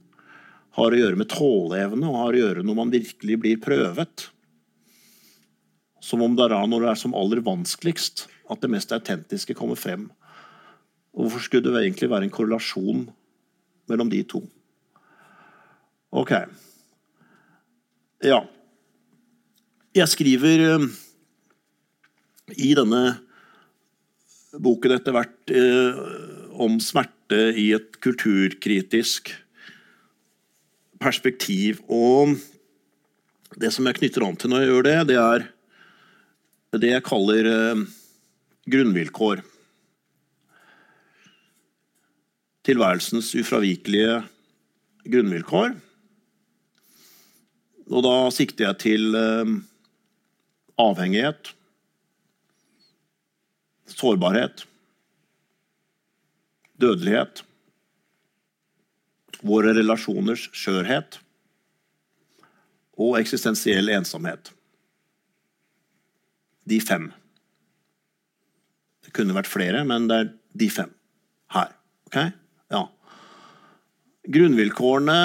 har å gjøre med tåleevne og har å gjøre når man virkelig blir prøvet. Som om det er da når det er som aller vanskeligst at det mest autentiske kommer frem. Og hvorfor skulle det egentlig være en korrelasjon mellom de to? Ok. Ja. Jeg skriver eh, i denne boken etter hvert eh, om smerte i et kulturkritisk perspektiv. Og det som jeg knytter an til når jeg gjør det, det er det jeg kaller eh, grunnvilkår. Tilværelsens ufravikelige grunnvilkår. Og da sikter jeg til avhengighet, sårbarhet, dødelighet, våre relasjoners skjørhet og eksistensiell ensomhet. De fem. Det kunne vært flere, men det er de fem her. Ok? Ja. Grunnvilkårene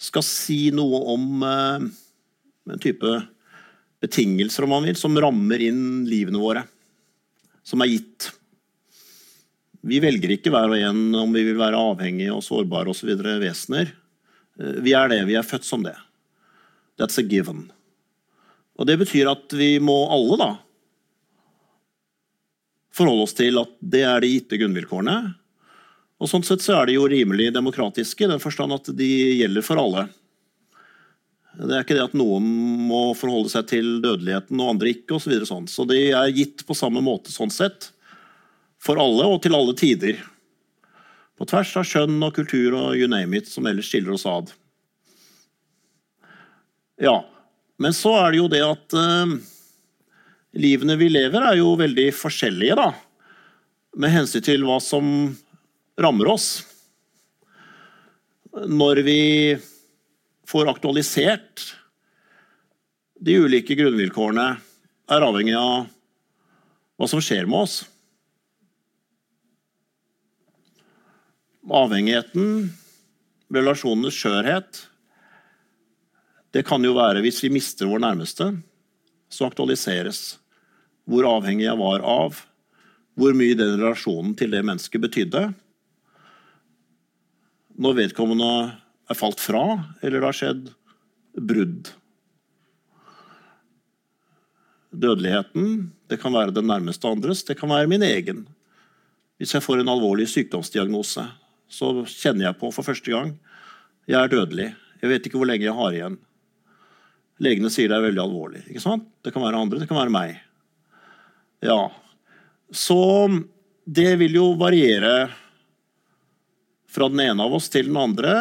skal si noe om uh, en type betingelser om man vil, som rammer inn livene våre. Som er gitt. Vi velger ikke hver og en om vi vil være avhengige og sårbare og så vesener. Eh, vi er det. Vi er født som det. That's a given. Og Det betyr at vi må alle da forholde oss til at det er de gitte grunnvilkårene. Og Sånn sett så er de jo rimelig demokratiske, i den forstand at de gjelder for alle. Det er ikke det at noen må forholde seg til dødeligheten og andre ikke. Og så, videre, sånn. så de er gitt på samme måte sånn sett for alle og til alle tider. På tvers av skjønn og kultur og you name it, som ellers skiller oss ad. Ja. Men så er det jo det at eh, livene vi lever, er jo veldig forskjellige, da. Med hensyn til hva som rammer oss. Når vi får aktualisert de ulike grunnvilkårene, er avhengig av hva som skjer med oss. Avhengigheten, relasjonenes skjørhet, det kan jo være hvis vi mister vår nærmeste, så aktualiseres hvor avhengig jeg var av, hvor mye den relasjonen til det mennesket betydde. Når vedkommende er falt fra, eller det har skjedd brudd. Dødeligheten det kan være den nærmeste andres, det kan være min egen. Hvis jeg får en alvorlig sykdomsdiagnose, så kjenner jeg på for første gang jeg er dødelig. Jeg vet ikke hvor lenge jeg har igjen. Legene sier det er veldig alvorlig. ikke sant? Det kan være andre, det kan være meg. Ja. Så det vil jo variere fra den ene av oss til den andre.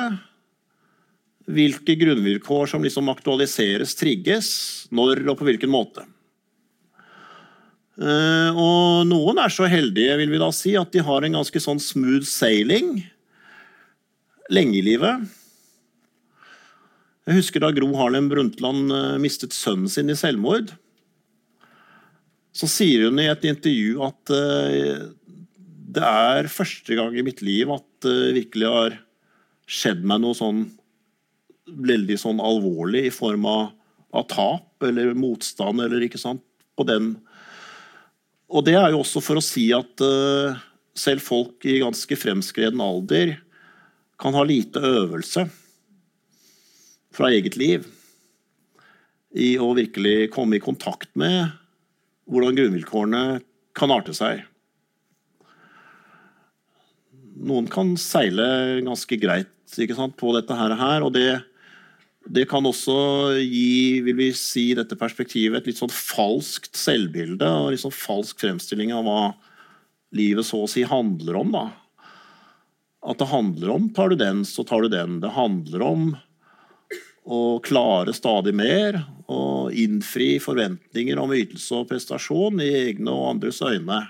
Hvilke grunnvilkår som liksom aktualiseres, trigges, når og på hvilken måte. Eh, og noen er så heldige vil vi da si, at de har en ganske sånn smooth sailing lenge i livet. Jeg husker da Gro Harlem Brundtland eh, mistet sønnen sin i selvmord. Så sier hun i et intervju at uh, det er første gang i mitt liv at det virkelig har skjedd meg noe sånn veldig sånn alvorlig i form av, av tap eller motstand eller ikke sant, på den. Og det er jo også for å si at uh, selv folk i ganske fremskreden alder kan ha lite øvelse fra eget liv i å virkelig komme i kontakt med hvordan grunnvilkårene kan arte seg. Noen kan seile ganske greit på dette her, og det, det kan også gi vil vi si, dette perspektivet et litt sånn falskt selvbilde og litt sånn falsk fremstilling av hva livet så å si handler om. da. At det handler om tar du den, så tar du den. Det handler om å klare stadig mer og innfri forventninger om ytelse og prestasjon i egne og andres øyne.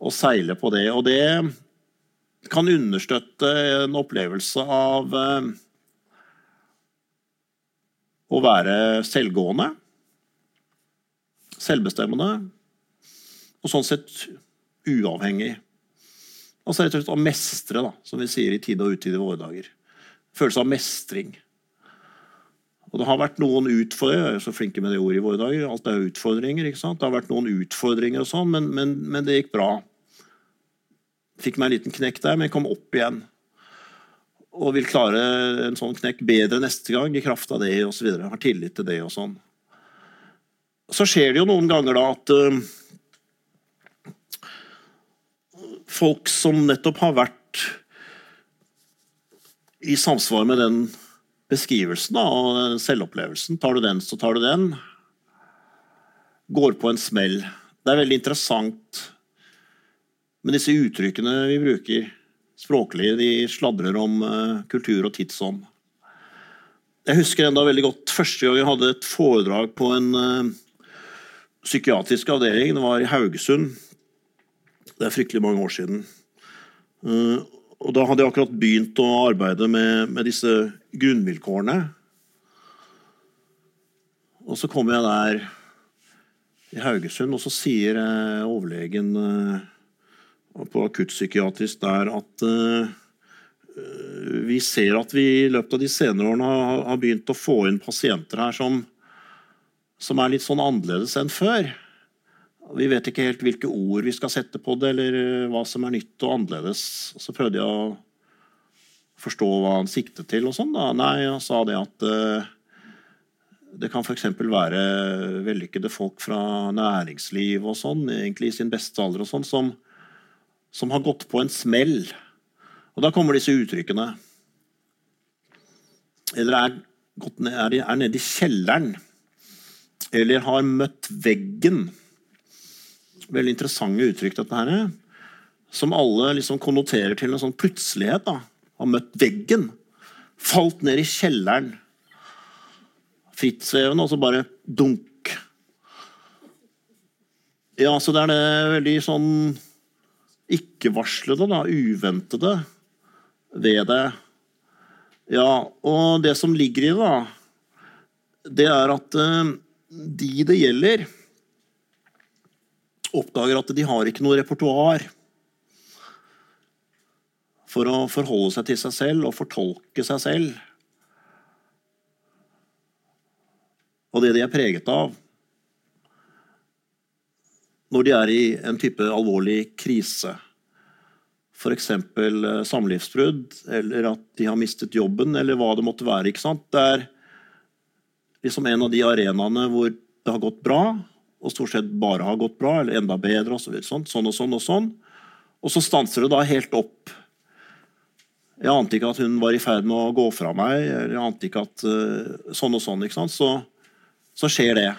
Og seile på det. Og det kan understøtte en opplevelse av eh, å være selvgående, selvbestemmende og sånn sett uavhengig. Altså rett og slett å mestre, da, som vi sier i tid og utide i våre dager. Følelse av mestring. Og det har vært noen utfordringer jeg er så flinke med det ordet i våre dager, alt er utfordringer, ikke sant? Det har vært noen utfordringer og sånn, men, men, men, det gikk bra. Fikk meg en liten knekk der, men kom opp igjen. Og vil klare en sånn knekk bedre neste gang i kraft av det osv. Har tillit til det og sånn. Så skjer det jo noen ganger da at uh, folk som nettopp har vært i samsvar med den beskrivelsen da, og selvopplevelsen. Tar du den, så tar du den. Går på en smell. Det er veldig interessant med disse uttrykkene vi bruker språklig. De sladrer om uh, kultur og tidsånd. Jeg husker enda veldig godt første gang jeg hadde et foredrag på en uh, psykiatrisk avdeling. Det var i Haugesund. Det er fryktelig mange år siden. Uh, og da hadde jeg akkurat begynt å arbeide med, med disse grunnvilkårene. Og så kommer jeg der i Haugesund, og så sier overlegen på akuttpsykiatrisk der at vi ser at vi i løpet av de senere årene har, begynt å få inn pasienter her som, som er litt sånn annerledes enn før. Vi vet ikke helt hvilke ord vi skal sette på det, eller eh, hva som er nytt og annerledes. Så prøvde jeg å forstå hva han siktet til. og sånn. Nei, Han sa det at uh, det kan f.eks. være vellykkede folk fra næringsliv og sånn, egentlig i sin beste alder og sånn, som, som har gått på en smell. Og da kommer disse uttrykkene. Eller er, ned, er nede i kjelleren. Eller har møtt veggen veldig interessante uttrykk, dette her, som alle liksom konnoterer til en sånn plutselighet. da, Har møtt veggen. Falt ned i kjelleren. frittsvevende, og så bare dunk. Ja, så det er det veldig sånn ikke-varslede, da, uventede ved det. Ja, og det som ligger i det, da, det er at uh, de det gjelder, oppdager at de har ikke noe repertoar for å forholde seg til seg selv og fortolke seg selv. Og det de er preget av når de er i en type alvorlig krise. F.eks. Eh, samlivsbrudd, eller at de har mistet jobben, eller hva det måtte være. ikke sant? Det er liksom en av de arenaene hvor det har gått bra, og stort sett bare har gått bra, eller enda bedre, og så videre, sånn, sånn og sånn og sånn. Og så stanser det da helt opp. Jeg ante ikke at hun var i ferd med å gå fra meg. eller jeg ante ikke at uh, Sånn og sånn. ikke sant? Så, så, skjer det.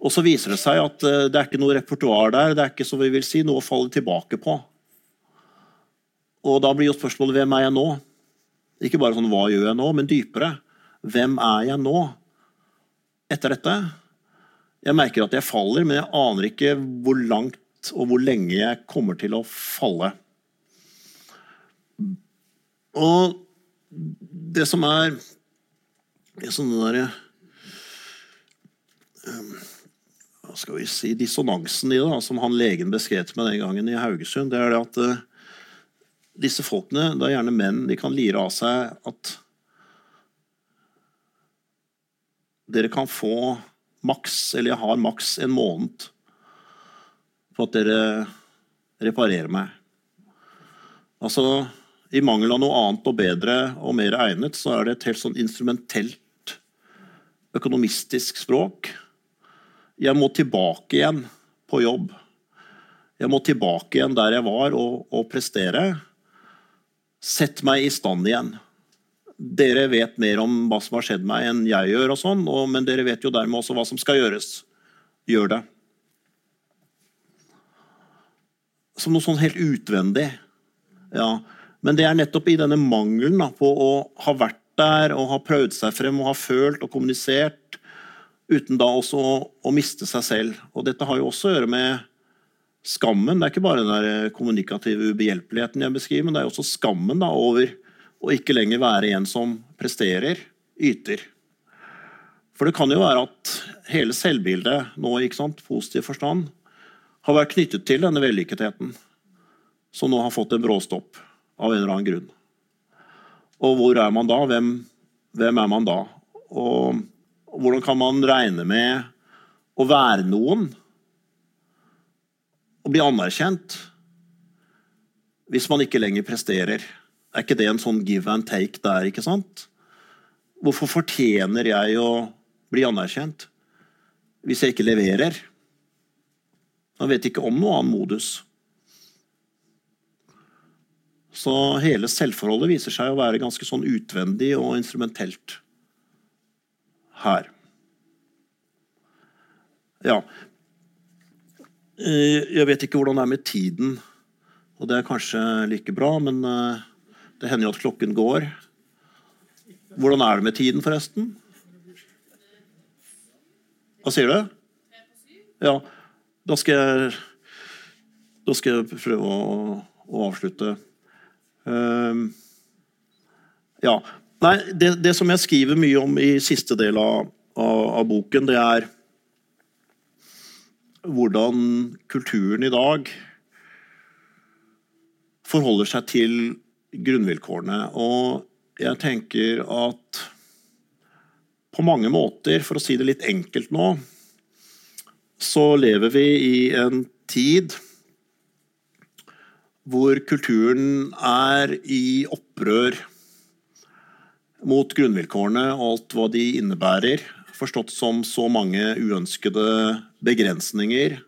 Og så viser det seg at uh, det er ikke noe repertoar der. Det er ikke som vi vil si, noe å falle tilbake på. Og da blir jo spørsmålet hvem er jeg nå? Ikke bare sånn hva gjør jeg nå, men dypere. Hvem er jeg nå etter dette? Jeg merker at jeg faller, men jeg aner ikke hvor langt og hvor lenge jeg kommer til å falle. Og det som er det sånn derre um, Hva skal vi si Dissonansen i det, som han legen beskrev meg den gangen i Haugesund, det er det at uh, disse folkene, det er gjerne menn, de kan lire av seg at dere kan få maks, eller jeg har maks en måned på at dere reparerer meg. Altså, I mangel av noe annet og bedre og mer egnet, så er det et helt sånn instrumentelt, økonomistisk språk. Jeg må tilbake igjen på jobb. Jeg må tilbake igjen der jeg var, og, og prestere. Sett meg i stand igjen dere vet mer om hva som har skjedd meg, enn jeg gjør, og sånn, og, men dere vet jo dermed også hva som skal gjøres. Gjør det. Som noe sånn helt utvendig. Ja. Men det er nettopp i denne mangelen da, på å ha vært der og ha prøvd seg frem og ha følt og kommunisert, uten da også å, å miste seg selv. Og dette har jo også å gjøre med skammen. Det er ikke bare den der kommunikative ubehjelpeligheten jeg beskriver, men det er jo også skammen da, over å ikke lenger være en som presterer, yter. For det kan jo være at hele selvbildet nå, ikke sant, positiv forstand, har vært knyttet til denne vellykketheten, som nå har fått en bråstopp av en eller annen grunn. Og hvor er man da? Hvem, hvem er man da? Og hvordan kan man regne med å være noen og bli anerkjent hvis man ikke lenger presterer? Er ikke det en sånn give and take der, ikke sant? Hvorfor fortjener jeg å bli anerkjent hvis jeg ikke leverer? Man vet ikke om noe annen modus. Så hele selvforholdet viser seg å være ganske sånn utvendig og instrumentelt her. Ja. Eh, jeg vet ikke hvordan det er med tiden, og det er kanskje like bra, men eh, det hender jo at klokken går. Hvordan er det med tiden, forresten? Hva sier du? Ja, da skal jeg Da skal jeg prøve å, å avslutte. Uh, ja. Nei, det, det, som jeg skriver mye om i siste del av, av, av boken, det er hvordan kulturen i dag forholder seg til grunnvilkårene. Og jeg tenker at på mange måter, for å si det litt enkelt nå, så lever vi i en tid hvor kulturen er i opprør mot grunnvilkårene og alt hva de innebærer, forstått som så mange uønskede begrensninger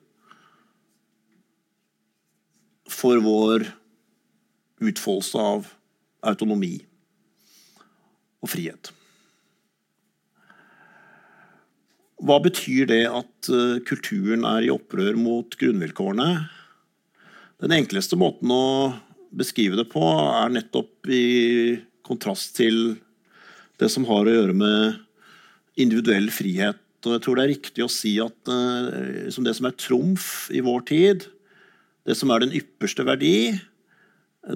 for vår utfoldelse av autonomi og frihet. Hva betyr det at eh, kulturen er i opprør mot grunnvilkårene? Den enkleste måten å beskrive det på er nettopp i kontrast til det som har å gjøre med individuell frihet. Og jeg tror det er riktig å si at liksom det som er trumf i vår tid, det som er den ypperste verdi,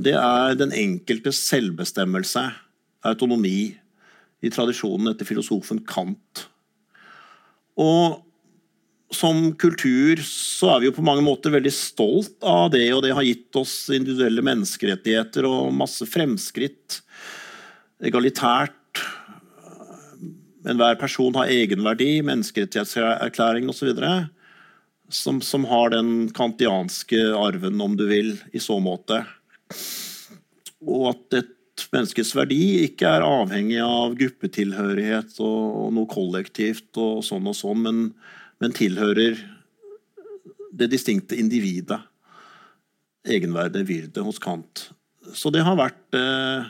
det er den enkeltes selvbestemmelse, autonomi, i tradisjonen etter filosofen Kant. Og som kultur så er vi jo på mange måter veldig stolt av det, og det har gitt oss individuelle menneskerettigheter og masse fremskritt. Egalitært. Enhver person har egenverdi, menneskerettighetserklæringen osv. Som, som har den kantianske arven, om du vil, i så måte. Og at et menneskets verdi ikke er avhengig av gruppetilhørighet og, og noe kollektivt og sånn og sånn, men men tilhører det distinkte individet. Egenverdet, virdet, hos Kant. Så det har vært eh,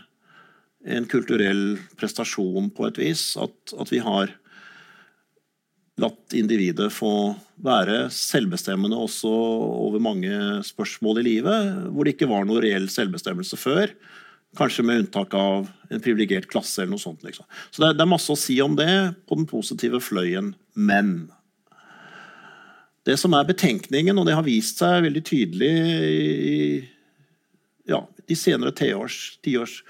en kulturell prestasjon på et vis at, at, vi har latt individet få være selvbestemmende også over mange spørsmål i livet, hvor det ikke var noe reell selvbestemmelse før. Kanskje med unntak av en privilegert klasse. eller noe sånt. Liksom. Så det det er masse å si om det på den positive fløyen. Men det som er betenkningen, og det har vist seg veldig tydelig i ja, de senere tiårs, tiårs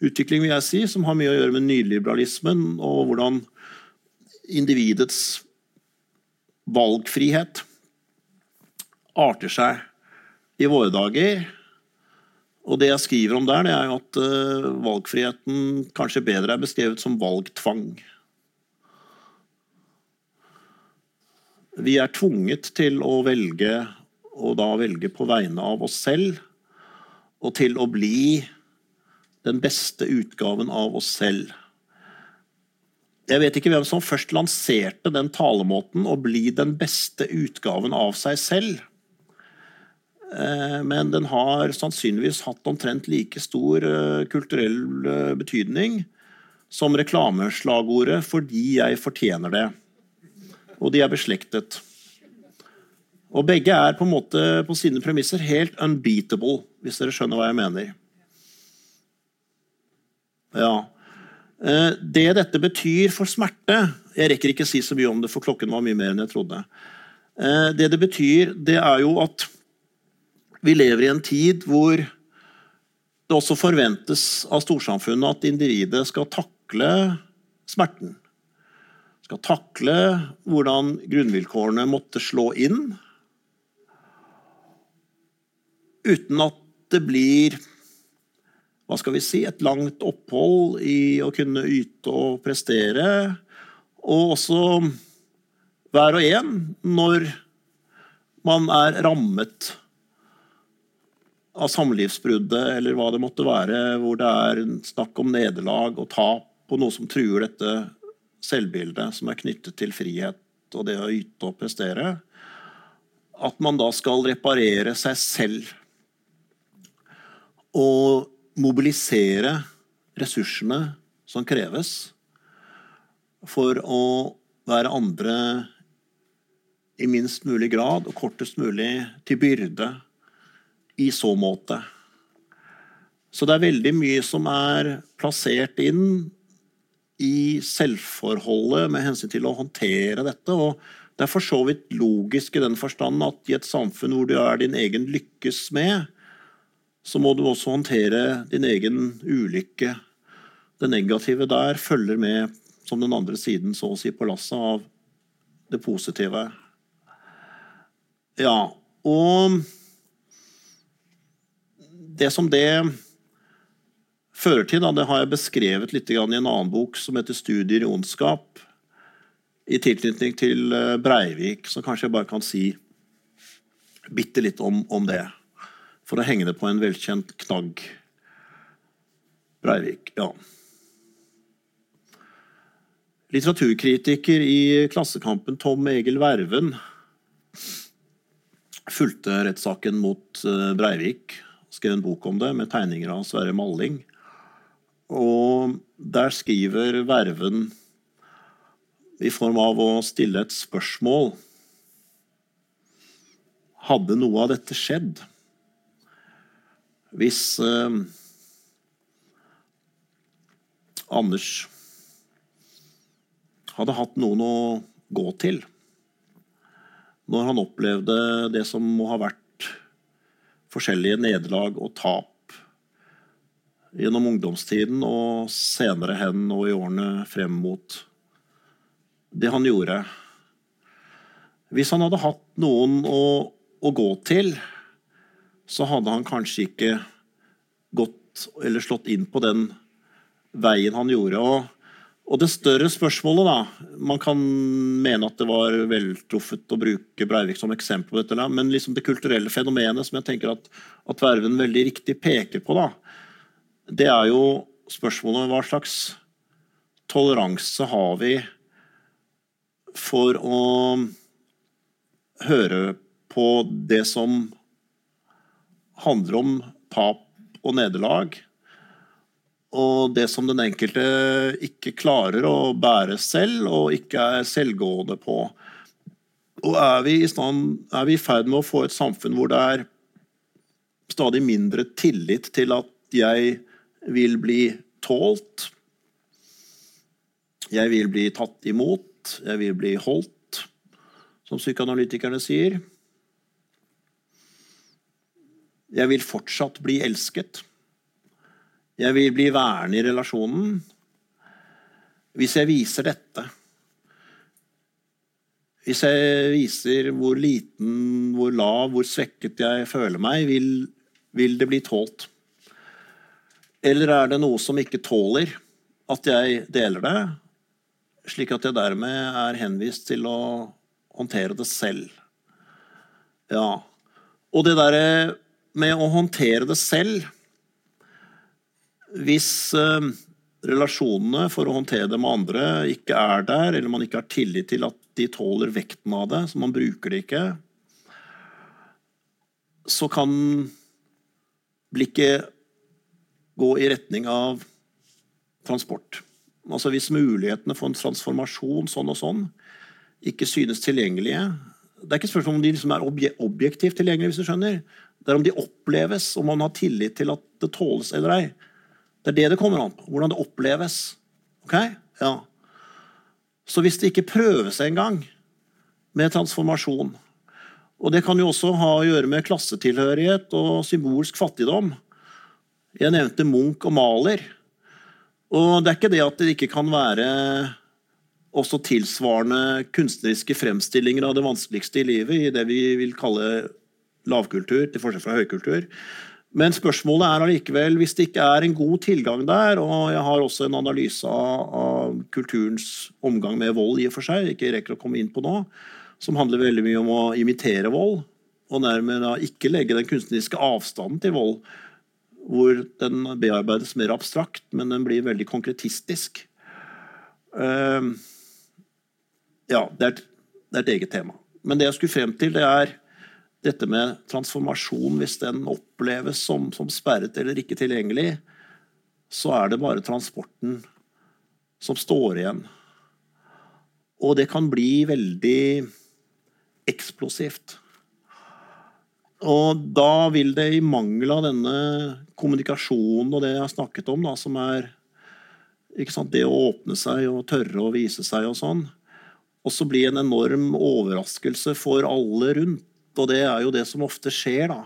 utvikling, vil jeg si, som har mye å gjøre med nyliberalismen og hvordan individets valgfrihet arter seg i våre dager. Og det jeg skriver om der, det er jo at uh, valgfriheten kanskje bedre er beskrevet som valgtvang. Vi er tvunget til å velge, og da velge på vegne av oss selv, og til å bli den beste utgaven av oss selv. Jeg vet ikke hvem som først lanserte den talemåten, å bli den beste utgaven av seg selv. Eh, men den har sannsynligvis hatt omtrent like stor eh, kulturell eh, betydning som reklameslagordet 'fordi jeg fortjener det' og de er beslektet. Og begge er på måte på sine premisser helt unbeatable, hvis dere skjønner hva jeg mener. Ja. Eh, det dette betyr for smerte Jeg rekker ikke si så mye om det, for klokken var mye mer enn jeg trodde. Eh, det det betyr, det er jo at vi lever i en tid hvor det også forventes av storsamfunnet at individet skal takle smerten skal takle hvordan grunnvilkårene måtte slå inn, uten at det blir hva skal vi si, et langt opphold i å kunne yte og prestere. Og også hver og en når man er rammet av samlivsbruddet eller hva det måtte være, hvor det er snakk om nederlag og tap og noe som truer dette selvbildet som er knyttet til frihet og det å yte og prestere, at man da skal reparere seg selv og mobilisere ressursene som kreves for å være andre i minst mulig grad og kortest mulig til byrde i så måte. Så det er veldig mye som er plassert inn i selvforholdet med hensyn til å håndtere dette. og Det er for så vidt logisk i den forstand at i et samfunn hvor du er din egen lykkes med, så må du også håndtere din egen ulykke. Det negative der følger med som den andre siden så å si på lasset av det positive. Ja, og det som det fører til. Da. Det har jeg beskrevet litt i en annen bok som heter 'Studier i ondskap', i tilknytning til eh, Breivik, så kanskje jeg bare kan si bitte litt om, om det. For å henge det på en velkjent knagg. Breivik, ja. Litteraturkritiker i Klassekampen Tom Egil Verven fulgte rettssaken mot eh, Breivik. Skrev en bok om det med tegninger av Sverre Malling. Og der skriver Verven i form av å stille et spørsmål Hadde noe av dette skjedd? Hvis eh, Anders hadde hatt noen å gå til når han opplevde det som må ha vært forskjellige nederlag og tap gjennom ungdomstiden og senere hen og i årene frem mot det han gjorde. Hvis han hadde hatt noen å, å gå til, så hadde han kanskje ikke gått eller slått inn på den veien han gjorde. Og, og det større spørsmålet, da Man kan mene at det var veltruffet å bruke Breivik som eksempel på dette, men liksom det kulturelle fenomenet som jeg tenker at, at Verven veldig riktig peker på, da, det er jo spørsmålet hva slags toleranse har vi for å høre på det som handler om tap og nederlag, og det som den enkelte ikke klarer å bære selv, og ikke er selvgående på. Og er vi, i er ferd med å få et samfunn hvor det er stadig mindre tillit til at jeg vil bli tålt, jeg vil bli tatt imot, jeg vil bli holdt, som psykoanalytikerne sier. Jeg vil fortsatt bli elsket. Jeg vil bli værende i relasjonen. Hvis jeg viser dette Hvis jeg viser hvor liten, hvor lav, hvor svekket jeg føler meg, vil, vil det bli tålt? Eller er det noe som ikke tåler at jeg deler det, slik at jeg dermed er henvist til å håndtere det selv? Ja. Og det derre med å håndtere det selv Hvis eh, relasjonene for å håndtere det med andre ikke er der, eller man ikke har tillit til at de tåler vekten av det, så man bruker det ikke, så kan blikket gå i retning av transport. Altså Hvis mulighetene for en transformasjon sånn og sånn ikke synes tilgjengelige Det er ikke spørsmål om de liksom er objektivt tilgjengelige, hvis du skjønner. Det er om de oppleves, om man har tillit til at det tåles eller ei. Det er det det kommer an på. Hvordan det oppleves. Ok? Ja. Så hvis det ikke prøves engang med transformasjon Og det kan jo også ha å gjøre med klassetilhørighet og symbolsk fattigdom. Jeg nevnte Munch og Maler. Og det er ikke det at det ikke kan være også tilsvarende kunstneriske fremstillinger av det vanskeligste i livet, i det vi vil kalle lavkultur, til forskjell fra høykultur. Men spørsmålet er allikevel, hvis det ikke er en god tilgang der, og jeg har også en analyse av, av kulturens omgang med vold i og for seg, ikke rekker å komme inn på nå, som handler veldig mye om å imitere vold, og nærmere da ikke legge den kunstneriske avstanden til vold, hvor den bearbeides mer abstrakt, men den blir veldig konkretistisk. Uh, ja, det er, et, det er et eget tema. Men det jeg skulle frem til, det er dette med transformasjon, hvis den oppleves som, som, sperret eller ikke tilgjengelig, så er det bare transporten som står igjen. Og det kan bli veldig eksplosivt. Og da vil det i mangel av denne kommunikasjonen og det jeg har snakket om, da, som er sant, det å åpne seg og tørre å vise seg og sånn, også bli en enorm overraskelse for alle rundt og det er jo det som ofte skjer, da.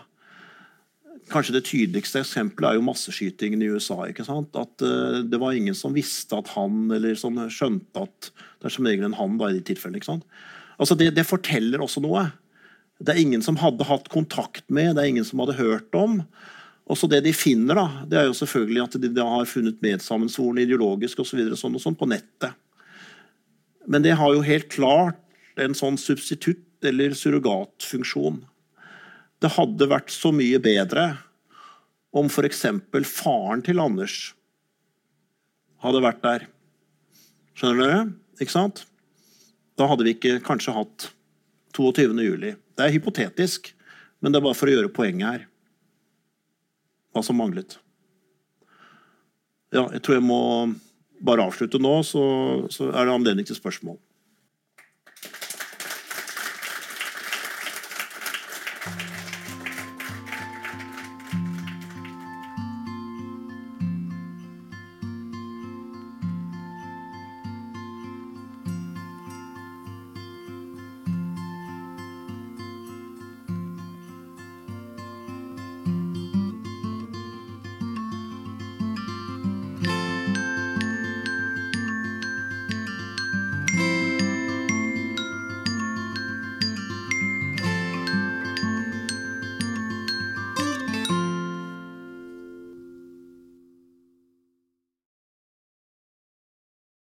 Kanskje det tydeligste eksempelet er jo masseskytingen i USA. ikke sant? At uh, det var ingen som visste at han, eller som skjønte at det er som regel en han da, i de tilfellene. ikke sant? Altså det, det, forteller også noe. Det er ingen som hadde hatt kontakt med, det er ingen som hadde hørt om. Også det de finner, da, det er jo selvfølgelig at de, de har funnet medsammensvorne ideologisk og så videre, sånn og sånn på nettet. Men det har jo helt klart en sånn substitutt eller surrogatfunksjon. Det hadde vært så mye bedre om f.eks. faren til Anders hadde vært der. Skjønner dere? Ikke sant? Da hadde vi ikke kanskje hatt 22. juli. Det er hypotetisk, men det er bare for å gjøre poenget her. Hva som manglet. Ja, jeg tror jeg må bare avslutte nå, så, så er det anledning til spørsmål.